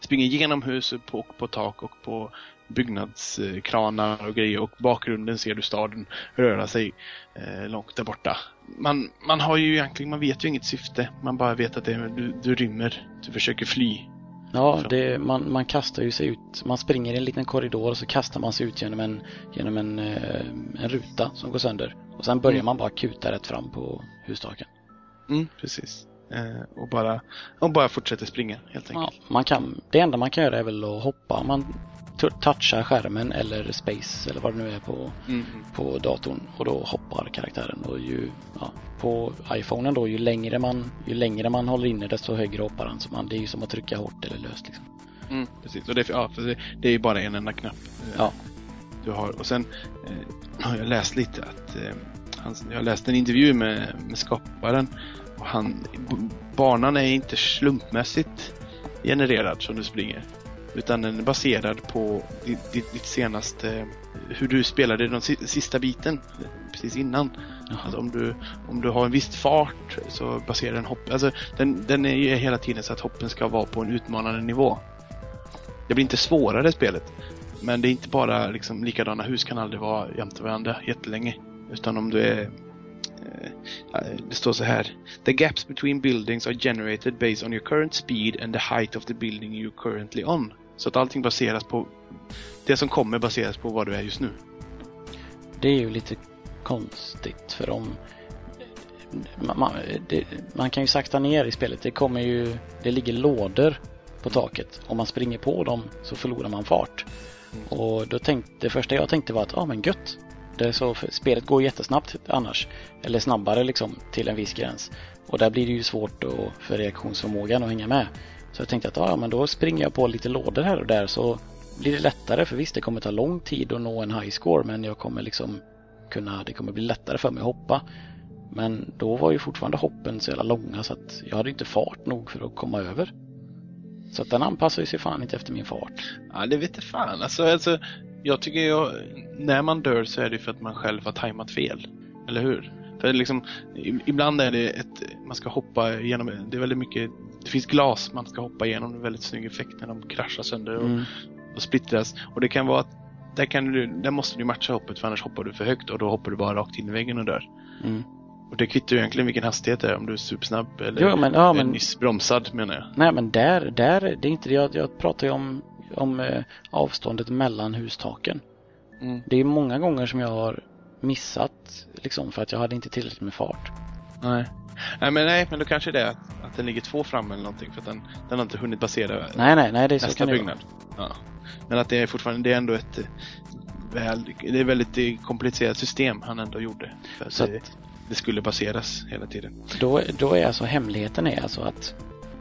springer genom huset på, och på tak och på byggnadskranar och grejer och bakgrunden ser du staden röra sig eh, långt där borta. Man, man har ju egentligen, man vet ju inget syfte. Man bara vet att det du, du rymmer, du försöker fly. Ja, det, man, man kastar ju sig ut. Man springer i en liten korridor och så kastar man sig ut genom en, genom en, eh, en ruta som går sönder. Och sen börjar Mm. man bara kuta rätt fram på hustaken. Mm, precis. Eh, och, bara, och bara fortsätter springa helt Ja, enkelt. man kan, det enda man kan göra är väl att hoppa. Man touchar skärmen eller space eller vad det nu är på, Mm. på datorn och då hoppar karaktären. Och ju, ja, på iPhonen då, ju längre, man, ju längre man håller inne desto högre hoppar han. Så man, det är ju som att trycka hårt eller löst. Liksom. Mm, precis. Och det, ja, för det, är ju bara en enda knapp. eh, Ja. Du har. Och sen eh, har jag läst lite att eh, han, jag har läst en intervju med, med skaparen. Och han, banan är inte slumpmässigt genererad som du springer. Utan den är baserad på ditt, ditt, senaste, hur du spelade den si- sista biten precis innan. Alltså om du, om du har en viss fart så baserar den hopp, alltså den, den är ju hela tiden så att hoppen ska vara på en utmanande nivå. Det blir inte svårare spelet. Men det är inte bara liksom likadana hus kan aldrig vara jämte varandra jättelänge. Utan om du är eh, det står så här. The gaps between buildings are generated based on your current speed and the height of the building you're currently on. Så att allting baseras på det som kommer baseras på vad du är just nu. Det är ju lite konstigt för om man, man, det, man kan ju sakta ner i spelet. Det kommer ju, det ligger lådor på taket. Om man springer på dem så förlorar man fart. Och då tänkte, det första jag tänkte var att, ja ah, men gött. Det så, spelet går jättesnabbt annars. Eller snabbare liksom till en viss gräns. Och där blir det ju svårt då för reaktionsförmågan att hänga med. Så jag tänkte att ja, men då springer jag på lite lådor här och där så blir det lättare. För visst, det kommer ta lång tid att nå en high score men jag kommer liksom kunna, det kommer bli lättare för mig att hoppa. Men då var ju fortfarande hoppen så jävla långa så att jag hade inte fart nog för att komma över. Så att den anpassar sig fan inte efter min fart. Ja, det vet jag fan. Alltså, alltså, jag tycker jag, när man dör så är det för att man själv har tajmat fel. Eller hur? För liksom, ibland är det ett, man ska hoppa igenom, det är väldigt mycket, det finns glas man ska hoppa igenom, det är väldigt snygg effekt när de kraschar sönder och, Mm. och splittras. Och det kan vara att, där, kan du, där måste du matcha hoppet för annars hoppar du för högt och då hoppar du bara rakt in i väggen och dör. Mm. Och det kvittar ju egentligen vilken hastighet det är, om du är supersnabb eller Jo, men- ja, är men- nyss bromsad menar jag. Nej men där, där, det är inte det. Jag, jag pratar ju om, om eh, avståndet mellan hustaken. Mm. Det är många gånger som jag har missat liksom för att jag hade inte tillräckligt med fart. Nej. Nej men nej, men då kanske det är att, att den ligger två fram eller någonting för att den, den har inte hunnit basera Nej, nej, nej, det är så nästa byggnad. Ja. Men att det är fortfarande, det är ändå ett eh, väl, det är väldigt eh, komplicerat system han ändå gjorde. För att Så det, det skulle baseras hela tiden. Då, då är alltså hemligheten är alltså att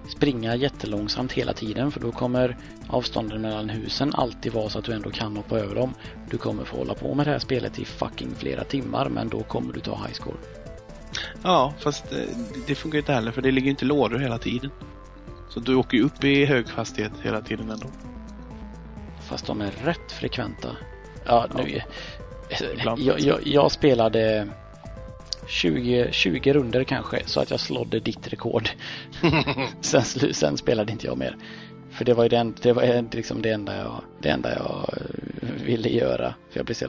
springa jättelångsamt hela tiden för då kommer avstånden mellan husen alltid vara så att du ändå kan hoppa över dem. Du kommer få hålla på med det här spelet i fucking flera timmar men då kommer du ta high score. Ja, fast eh, det funkar ju inte heller för det ligger inte lådor hela tiden. Så du åker ju upp i hög hastighet hela tiden ändå. Fast de är rätt frekventa. Ja, nu... Ibland. Jag, jag, jag spelade 20, 20 runder kanske så att jag slådde ditt rekord. sen, sen spelade inte jag mer. För det var ju det, det, var liksom det, enda jag, det enda jag eh, ville göra. För jag blev så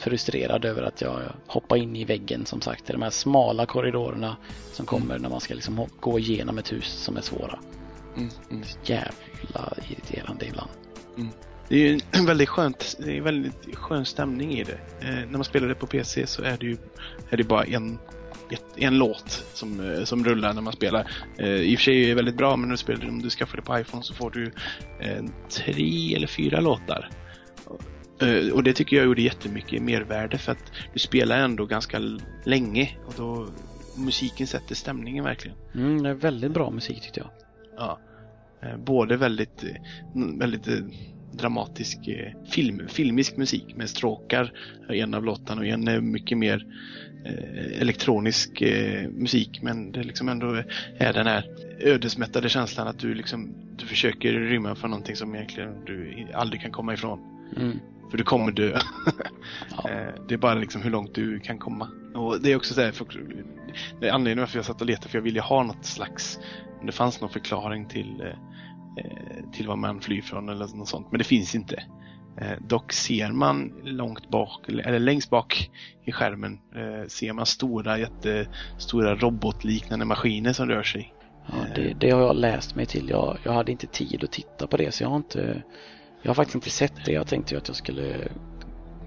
frustrerad över att jag hoppade in i väggen som sagt. I de här smala korridorerna som kommer när man ska liksom gå igenom ett hus som är svåra. Mm, mm. Jävla irriterande ibland. Det är ju en väldigt skönt, det är en väldigt skön stämning i det. Eh, när man spelar det på PC så är det ju är det bara en, en låt som, eh, som rullar när man spelar. Eh, I och för sig är det väldigt bra men när du spelar, om du skaffar det på iPhone så får du eh, tre eller fyra låtar. Eh, och det tycker jag gjorde jättemycket mervärde för att du spelar ändå ganska länge och då musiken sätter stämningen verkligen. Mm, det är väldigt bra musik tyckte jag. Ja. Eh, Både väldigt, eh, väldigt dramatisk film, filmisk musik med stråkar i en av låtarna och en är mycket mer elektronisk eh, musik men det liksom ändå är den här ödesmättade känslan att du liksom du försöker rymma från någonting som egentligen du aldrig kan komma ifrån. Mm. För du kommer dö. Eh, det är bara liksom hur långt du kan komma. Och det är också så här, för, det är anledningen varför jag satt och letade för jag ville ha något slags, om det fanns någon förklaring till, eh, eh, till vad man flyr från eller något sånt. Men det finns inte. Eh, dock ser man långt bak, eller längst bak i skärmen, eh, ser man stora, jättestora robotliknande maskiner som rör sig. Ja, det, det har jag läst mig till. Jag, jag hade inte tid att titta på det så jag har inte Jag har faktiskt inte sett det. Jag tänkte ju att jag skulle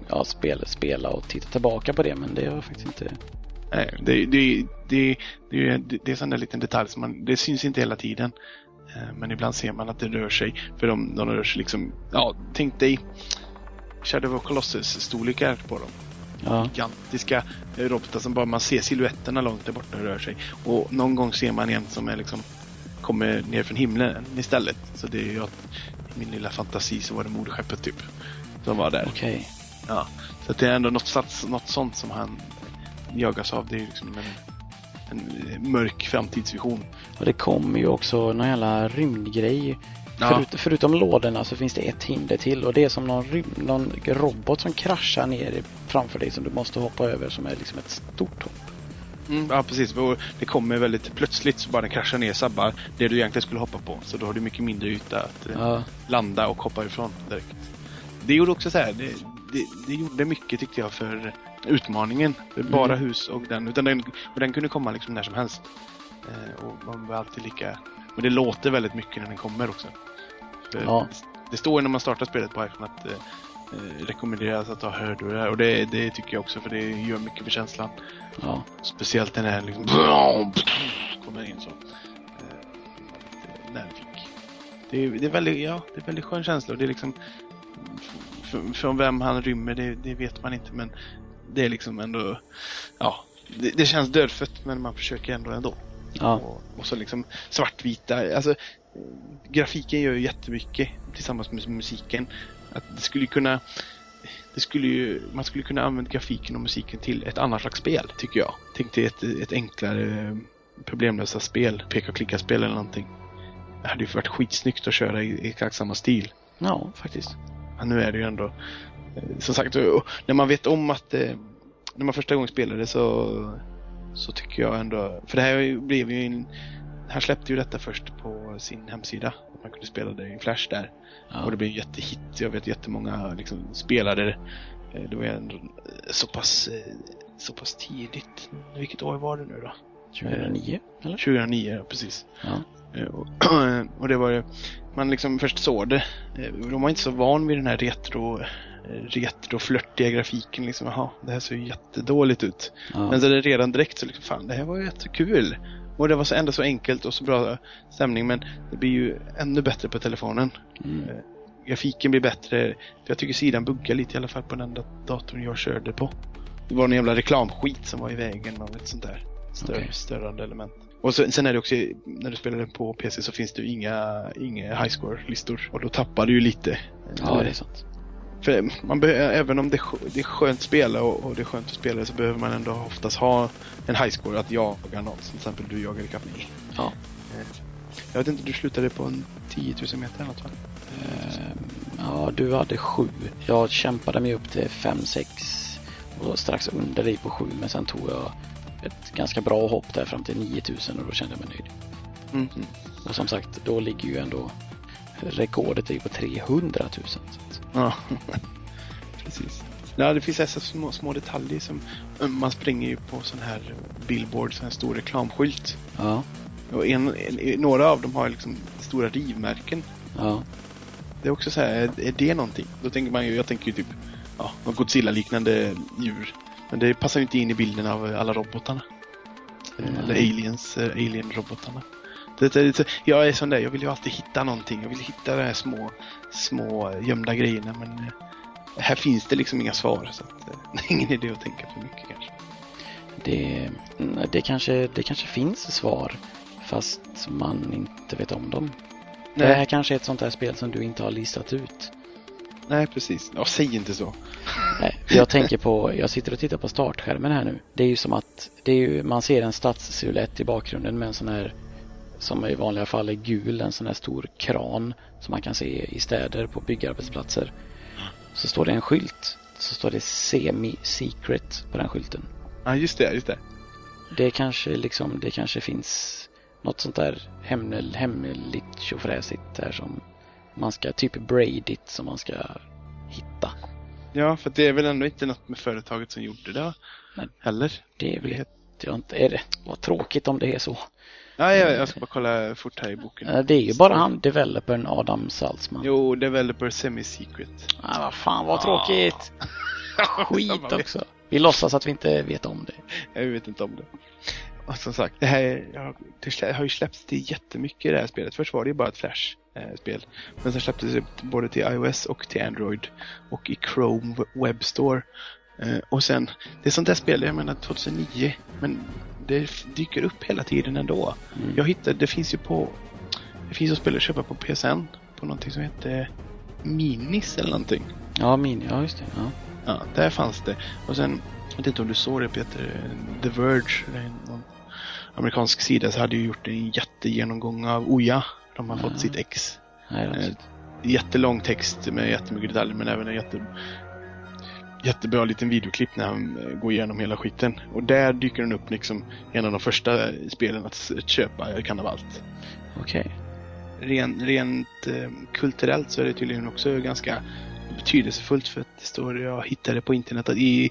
ja, spela, spela och titta tillbaka på det men det har jag faktiskt inte Nej, det, det, det, det, det, är sån där liten detalj som man, det syns inte hela tiden. Eh, Men ibland ser man att det rör sig. För de, de rör sig liksom, ja, tänk dig Shadow of Colossus storlekar på dem. Ja. Gigantiska robotar som bara man ser siluetterna långt där borta rör sig. Och någon gång ser man en som är liksom kommer ner från himlen istället. Så det är ju att i min lilla fantasi så var det moderskeppet typ. Som var där. Okej. Ja. Så det är ändå något, sats, något sånt som han jagas av. Det är liksom en, en mörk framtidsvision. Och det kommer ju också någon jävla rymdgrej. Ja. Förut, förutom lådorna så finns det ett hinder till och det är som någon, rym, någon robot som kraschar ner framför dig som du måste hoppa över som är liksom ett stort hopp. Mm, ja, precis. Det kommer väldigt plötsligt så bara den kraschar ner sabbar det du egentligen skulle hoppa på. Så då har du mycket mindre yta att eh, Ja. landa och hoppa ifrån direkt. Det gjorde också så här, det, det, det gjorde mycket tyckte jag för utmaningen. För Bara hus och den, utan den, och den kunde komma liksom när som helst. Eh, och man var alltid lika... Men det låter väldigt mycket när den kommer också. Ja. det, det står ju när man startar spelet på iPhone att eh, eh, rekommenderas att ha hörlurar och det, det tycker jag också för det gör mycket för känslan. Ja. Speciellt den här liksom kommer in så. Eh, nervig. Det är, det är väldigt, ja, det är väldigt skön känsla och det är liksom från vem han rymmer det, det vet man inte men det är liksom ändå ja, det, det känns dödfött men man försöker ändå ändå. Ja. Och, och så liksom svartvita, alltså grafiken gör ju jättemycket tillsammans med musiken. Att det skulle kunna det skulle ju, man skulle kunna använda grafiken och musiken till ett annat slags spel, tycker jag. Tänk dig ett, ett enklare eh, problemlösa spel, peka och klicka-spel eller någonting. Det hade ju varit skitsnyggt att köra i, i exakt samma stil. Ja, faktiskt. Men nu är det ju ändå, som sagt, när man vet om att eh, när man första gången spelade så, så tycker jag ändå, för det här blev ju en, han släppte ju detta först på sin hemsida. Man kunde spela det i Flash där. Ja. Och det blev en jättehit. Jag vet jättemånga liksom, spelade det. Eh, Det var ändå eh, så pass, så pass tidigt. Vilket år var det nu då? 2009, eller? 2009, ja, precis. Ja. Och, och det var ju, man liksom först såg det. De var inte så van vid den här retro, retroflörtiga grafiken. Liksom, Jaha, det här ser ju jättedåligt ut. Ja. Men så är det redan direkt så liksom, fan det här var ju jättekul. Och det var så ändå så enkelt och så bra stämning men det blir ju ännu bättre på telefonen. Mm. Eh, Grafiken blir bättre. Jag tycker sidan buggar lite i alla fall på den dat- datorn jag körde på. Det var en jävla reklamskit som var i vägen av ett sånt där stör, Okej. störande element. Och så, sen är det också, när du spelar den på PC så finns det ju inga, inga highscore-listor. Och då tappar du ju lite. Ja, det är sant. För man behöver, även om det det är skönt att spela och, och det är skönt att spela så behöver man ändå oftast ha en highscore att jaga något. Till exempel du jagar ikapp mig. Ja. Jag vet inte, du slutade på en 10 000 meter eller något va? Ehm, Ja, du hade sju. Jag kämpade mig upp till fem, sex och strax under dig på sju. Men sen tog jag ett ganska bra hopp där fram till 9000 och då kände jag mig nöjd. Mm. Och som sagt, då ligger ju ändå rekordet är på 300 000. Ja, precis. Ja, det finns dessa små, små detaljer som man springer ju på sån här billboard, sån här stor reklamskylt. ja, Och en, en, några av dem har liksom stora rivmärken. ja, Det är också så här, är, är det någonting? Då tänker man ju, jag tänker ju typ, ja, något Godzilla-liknande djur. Men det passar ju inte in i bilden av alla robotarna. Eh, Eller aliens, eh, alien-robotarna. Det, är lite- jag är sån där, jag vill ju alltid hitta någonting. Jag vill hitta de här små, små gömda grejerna. Men eh, här finns det liksom inga svar. Så att, eh, det är ingen idé att tänka för mycket kanske. det, mm, det, kanske, det kanske finns svar fast man inte vet om dem. Det här kanske är ett sånt här spel som du inte har listat ut. Nej, precis. Ja, säg inte så. Nej, jag tänker på, jag sitter och tittar på startskärmen här nu. Det är ju som att det är ju, man ser en stadssilhuett i bakgrunden med en sån här som i vanliga fall är gul, en sån här stor kran som man kan se i städer på byggarbetsplatser. Så står det en skylt. Så står det semi-secret på den skylten. Ja, just det, just det. Det kanske liksom, det kanske finns något sånt där heml, hemligt tjofräsigt där som man ska, typ braidit som man ska hitta. Ja, för det är väl ändå inte något med företaget som gjorde det heller? Det vet jag inte. Är det? Vad tråkigt om det är så. Ja, jag, jag ska bara kolla fort här i boken. Eh, Det är ju bara han, developern Adam Salzman. Jo, Developer Semi-Secret. Ah, vad fan vad tråkigt. Skit också. Vi låtsas att vi inte vet om det. Jag vet inte om det. Och som sagt, det här det har ju släppts till jättemycket i det här spelet. Först var det ju bara ett Flash-spel. Men sen släpptes det både till iOS och till Android. Och i Chrome Web Store. Eh, och sen, det är sånt där spel, jag menar 2009. Men det dyker upp hela tiden ändå. Mm. Jag hittade, det finns ju på, det finns ju spel att köpa på PSN. På någonting som heter Minis eller någonting. Ja, min, ja just det. Ja. Ja, där fanns det. Och sen, jag vet inte om du såg det Peter, The Verge, någon amerikansk sida, så hade ju gjort en jättegenomgång av Oja. De har Ja. fått sitt ex. Nej, Eh, jättelång text med jättemycket detaljer, men även en jätte, jättebra liten videoklipp när han eh, går igenom hela skiten. Och där dyker den upp liksom en av de första spelen att köpa Kannabalt. Okej. Ren, rent eh, kulturellt så är det tydligen också ganska betydelsefullt för att det står, jag hittade på internet att i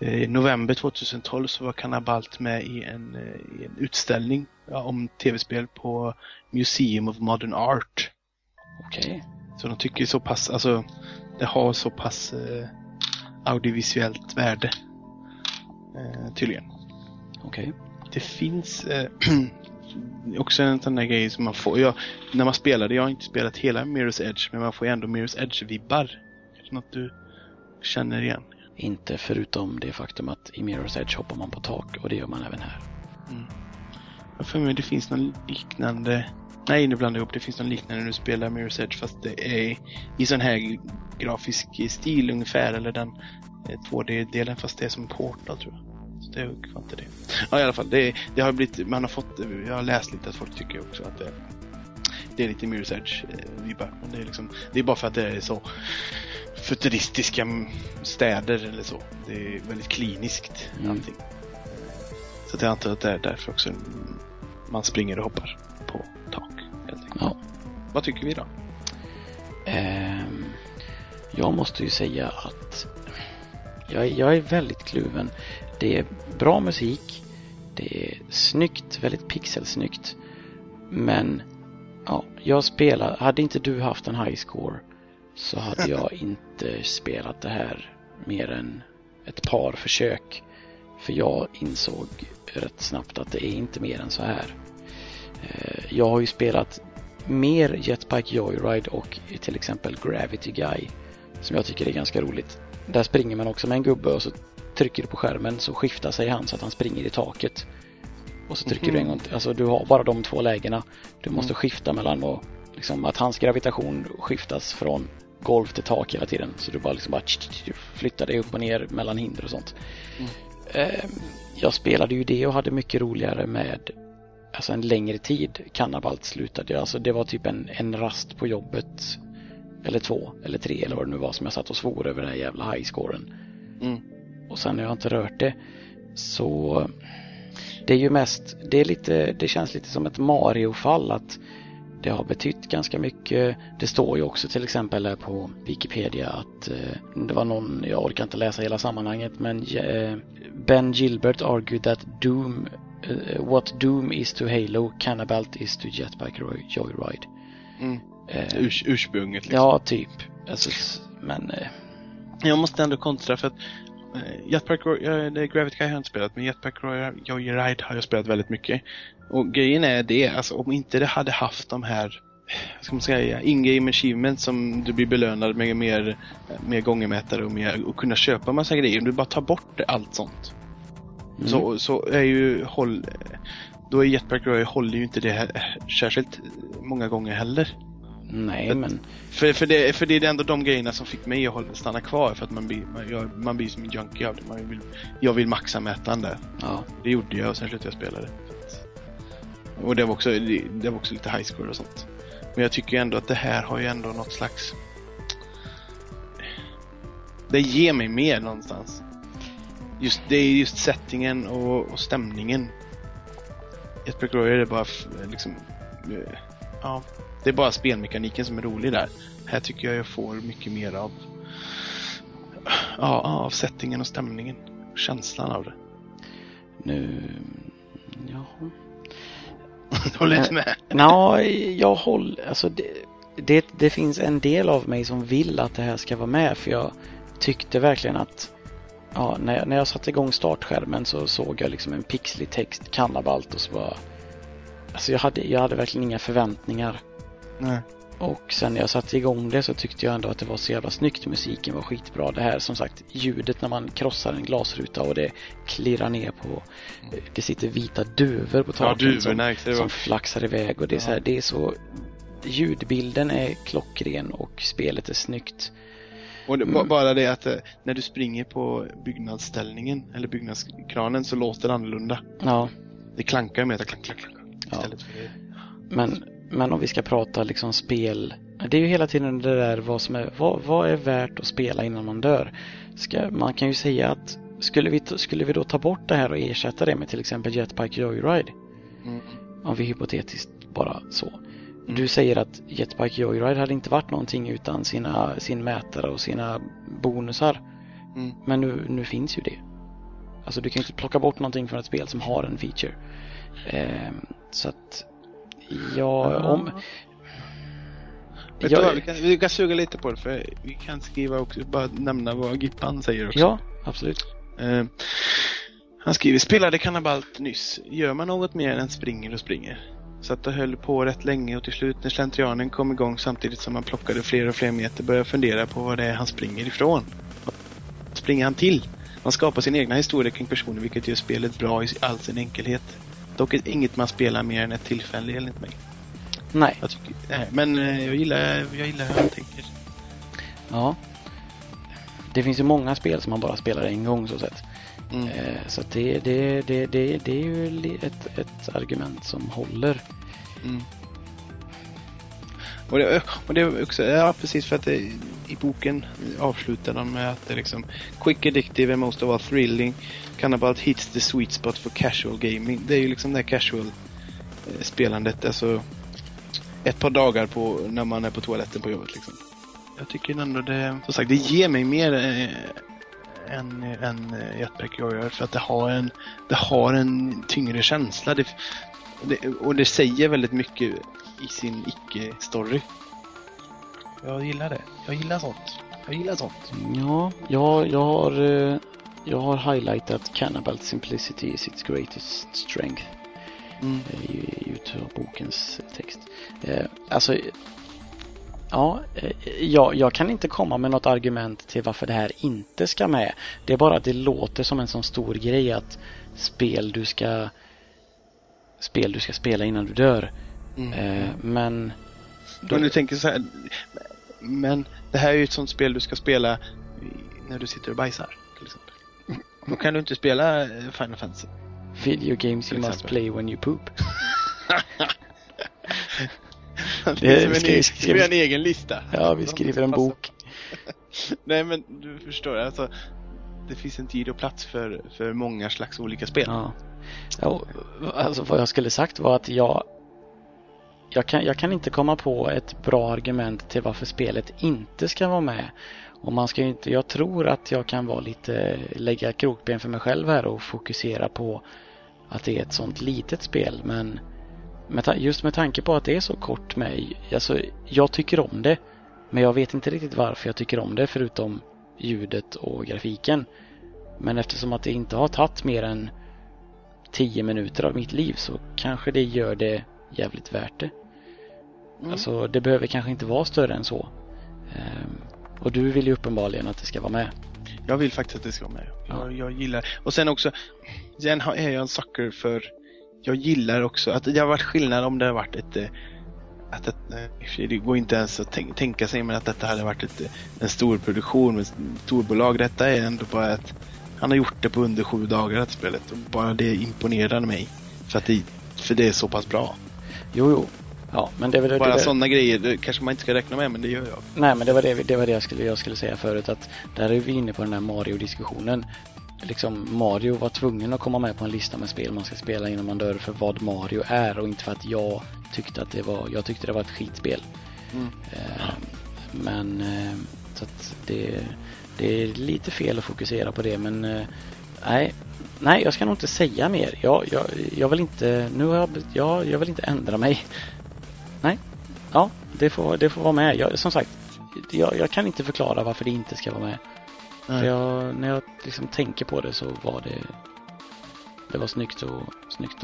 eh, november 2012 så var Kannabalt med i en, eh, i en utställning ja, om tv-spel på Museum of Modern Art. Okej. Så de tycker så pass, alltså det har så pass eh, audiovisuellt värde. Eh, tydligen. Okej. Det finns eh, också en sån där grej som man får. Jag, när man spelar det, jag har inte spelat hela Mirror's Edge, men man får ju ändå Mirror's Edge-vibbar. Något du känner igen? Inte förutom det faktum att i Mirror's Edge hoppar man på tak och det gör man även här. Jag för mig det finns någon liknande Nej, nu blandar jag ihop. Det finns någon liknande när du spelar Mirror's Edge fast det är i sån här grafisk stil ungefär. Eller den eh, 2D-delen fast det är som Portal tror jag. Så det var inte det. Ja, i alla fall. Det, det har blivit, man har fått, jag har läst lite att folk tycker också att det, det är lite Mirror's Edge eh. Men det är liksom, det är bara för att det är så futuristiska städer eller så. Det är väldigt kliniskt Mm. allting. Så jag antar att det är därför också man springer och hoppar på tak. Helt enkelt. Ja. Vad tycker vi då? Ehm, jag måste ju säga att jag, jag är väldigt kluven. Det är bra musik. Det är snyggt, väldigt pixelsnyggt. Men ja, jag spelar, hade inte du haft en high score så hade jag inte spelat det här mer än ett par försök. För jag insåg rätt snabbt att det är inte mer än så här. Eh, Jag har ju spelat mer Jetpack Joyride och till exempel Gravity Guy som jag tycker är ganska roligt. Där springer man också med en gubbe och så trycker du på skärmen så skiftar sig han så att han springer i taket. Och så trycker du en gång till. Alltså du har bara de två lägena. Du måste skifta mellan och liksom att hans gravitation skiftas från golv till tak hela tiden. Så du bara liksom bara flyttar dig upp och ner mellan hinder och sånt. Eh, Jag spelade ju det och hade mycket roligare med alltså en längre tid. Kannabalt slutade. Alltså det var typ en, en rast på jobbet. Eller två, eller tre eller vad det nu var som jag satt och svor över den här jävla highscoren. Mm. Och sen när jag inte rört det så det är ju mest, det är lite, det känns lite som ett Mario-fall att det har betytt ganska mycket. Det står ju också till exempel här på Wikipedia att eh, det var någon, jag orkar inte läsa hela sammanhanget, men eh, Ben Gilbert argued that Doom, eh, what Doom is to Halo, Cannabalt is to Jetpack Joyride. Mm. Urs, ursprunget liksom. ja, typ. Alltså, men eh, Jag måste ändå kontra för att Jetpack är Gravity Guy har jag inte spelat, men Jetpack Joyride har jag spelat väldigt mycket. Och grejen är det, alltså om inte det hade haft de här vad ska man säga, in-game achievements som du blir belönad med mer, mer gångermätare och, mer, och kunna köpa massa grejer. Om du bara tar bort allt sånt. Mm. Så, så är ju håll, då är Jetpack Roy håller ju inte det här särskilt många gånger heller. Nej, För- men För, för, det, för det är ändå de grejerna som fick mig att stanna kvar för att man blir, man, jag, man blir som en junkie av det. Man vill, jag vill maxa mätaren där. ja. Det gjorde jag och sen slutade jag spela det. Och det var, också, det, det var också lite high score och sånt. Men jag tycker ändå att det här har ju ändå något slags... Det ger mig mer någonstans. Just, det är just settingen och, och stämningen. Ett Royal är bara liksom... eh, Ja, det är bara spelmekaniken som är rolig där. Här tycker jag jag får mycket mer av... Ja, av settingen och stämningen. Känslan av det. Nu... Jaha. Håller inte med? Nå, jag håller, alltså det, det, det finns en del av mig som vill att det här ska vara med för jag tyckte verkligen att ja, när, jag, när jag satte igång startskärmen så såg jag liksom en pixlig text, kannabalt och så bara Alltså jag hade, jag hade verkligen inga förväntningar. Nej. Och sen när jag satte igång det så tyckte jag ändå att det var så jävla snyggt. Musiken var skitbra. Det här som sagt ljudet när man krossar en glasruta och det klirrar ner på Det sitter vita duvor på Ja, taken som, var- som flaxar iväg och det är så här, det är så Ljudbilden är klockren och spelet är snyggt. Och det, Mm. bara det att eh, när du springer på byggnadsställningen eller byggnadskranen så låter det annorlunda. Ja, Det klankar med att klank, klank, klank. Ja. Istället för det. men, men om vi ska prata liksom spel. Det är ju hela tiden det där vad som är, vad, vad är värt att spela innan man dör. Ska, man kan ju säga att skulle vi, skulle vi då ta bort det här och ersätta det med till exempel Jetpack Joyride? Mm. Om vi hypotetiskt bara så. Du säger att Jetpack Joyride hade inte varit någonting utan sina, sin mätare och sina bonusar. Mm. Men nu, nu finns ju det. Alltså du kan ju inte plocka bort någonting från ett spel som har en feature. Ehm, så att ja, om... Vet Jag- du vad, vi, kan, vi kan suga lite på det för vi kan skriva också, bara nämna vad Gippan säger också. Ja, absolut. Eh, han skriver, spelade kannabalt nyss. Gör man något mer än springer och springer? Satt och höll på rätt länge och till slut när slentrianen kom igång samtidigt som han plockade fler och fler meter började jag fundera på vad det är han springer ifrån. Vad springer han till? Man skapar sin egna historia kring personer vilket gör spelet bra i all sin enkelhet. Dock är inget man spelar mer än ett tillfälle enligt mig. Nej. Jag tycker, nej, men eh, jag gillar, jag gillar hur han tänker. Ja. Det finns ju många spel som man bara spelar en gång så sett. Mm. Eh, Så det, det, det, det, det är ju ett, ett argument som håller. Mm. Och det, och det också, ja precis för att det, i boken avslutar de med att det är liksom Quick addictive and most of all thrilling Cannabalt hits the sweet spot for casual gaming. Det är ju liksom det casual eh, spelandet, alltså ett par dagar på när man är på toaletten på jobbet liksom. Jag tycker ändå det, som sagt, det ger mig mer eh, än, än Jetpack Joyride för att det har en, det har en tyngre känsla. Det, det, och det säger väldigt mycket i sin icke-story. Jag gillar det. Jag gillar sånt. Jag gillar sånt. Ja, jag, jag har eh, jag har highlightat Cannibal Simplicity is its greatest strength Mm. eh, i, i utav bokens text. Eh, alltså, ja, eh, jag, jag kan inte komma med något argument till varför det här inte ska med. Det är bara att det låter som en sån stor grej att spel du ska spel du ska spela innan du dör. Mm. Eh, men Om du tänker så här. Men det här är ju ett sånt spel du ska spela när du sitter och bajsar. Till exempel. Då kan du inte spela eh, Final Fantasy. video games you must play when you poop. Det är som en, vi- blir en egen lista. Ja, vi skriver en bok. Nej men du förstår, alltså. Det finns en tid och plats för, för många slags olika spel. Ja. ja alltså vad jag skulle sagt var att jag jag kan, jag kan inte komma på ett bra argument till varför spelet inte ska vara med. Och man ska inte, jag tror att jag kan vara lite, lägga krokben för mig själv här och fokusera på att det är ett sånt litet spel. Men just med tanke på att det är så kort med, alltså jag tycker om det. Men jag vet inte riktigt varför jag tycker om det förutom ljudet och grafiken. Men eftersom att det inte har tagit mer än 10 minuter av mitt liv så kanske det gör det jävligt värt det. Mm. Alltså det behöver kanske inte vara större än så. Ehm, och du vill ju uppenbarligen att det ska vara med. Jag vill faktiskt att det ska vara med. Jag, jag gillar Och sen också, sen är jag en sucker för Jag gillar också att det har varit skillnad om det har varit ett eh, att det, det går inte ens att tänka, sig men att detta hade varit ett, en stor produktion med storbolag. Detta är ändå bara att han har gjort det på under sju dagar, det spelet. Och bara det imponerade mig. För att det, för det är så pass bra. Jo, jo. Ja, men det, det, Bara sådana grejer det kanske man inte ska räkna med, men det gör jag. Nej, men det var det, det, var det jag, skulle, jag skulle säga förut att där är vi inne på den här Mario-diskussionen. Liksom Mario var tvungen att komma med på en lista med spel man ska spela innan man dör för vad Mario är och inte för att jag tyckte att det var, jag tyckte det var ett skitspel. Mm. Eh, men eh, så att det, det är lite fel att fokusera på det men eh, nej, nej jag ska nog inte säga mer. Jag, jag, jag vill inte, nu har jag, jag, jag vill inte ändra mig. Nej, ja det får, det får vara med. Jag, som sagt, jag, jag kan inte förklara varför det inte ska vara med. För jag, när jag liksom tänker på det så var det Det var snyggt och, snyggt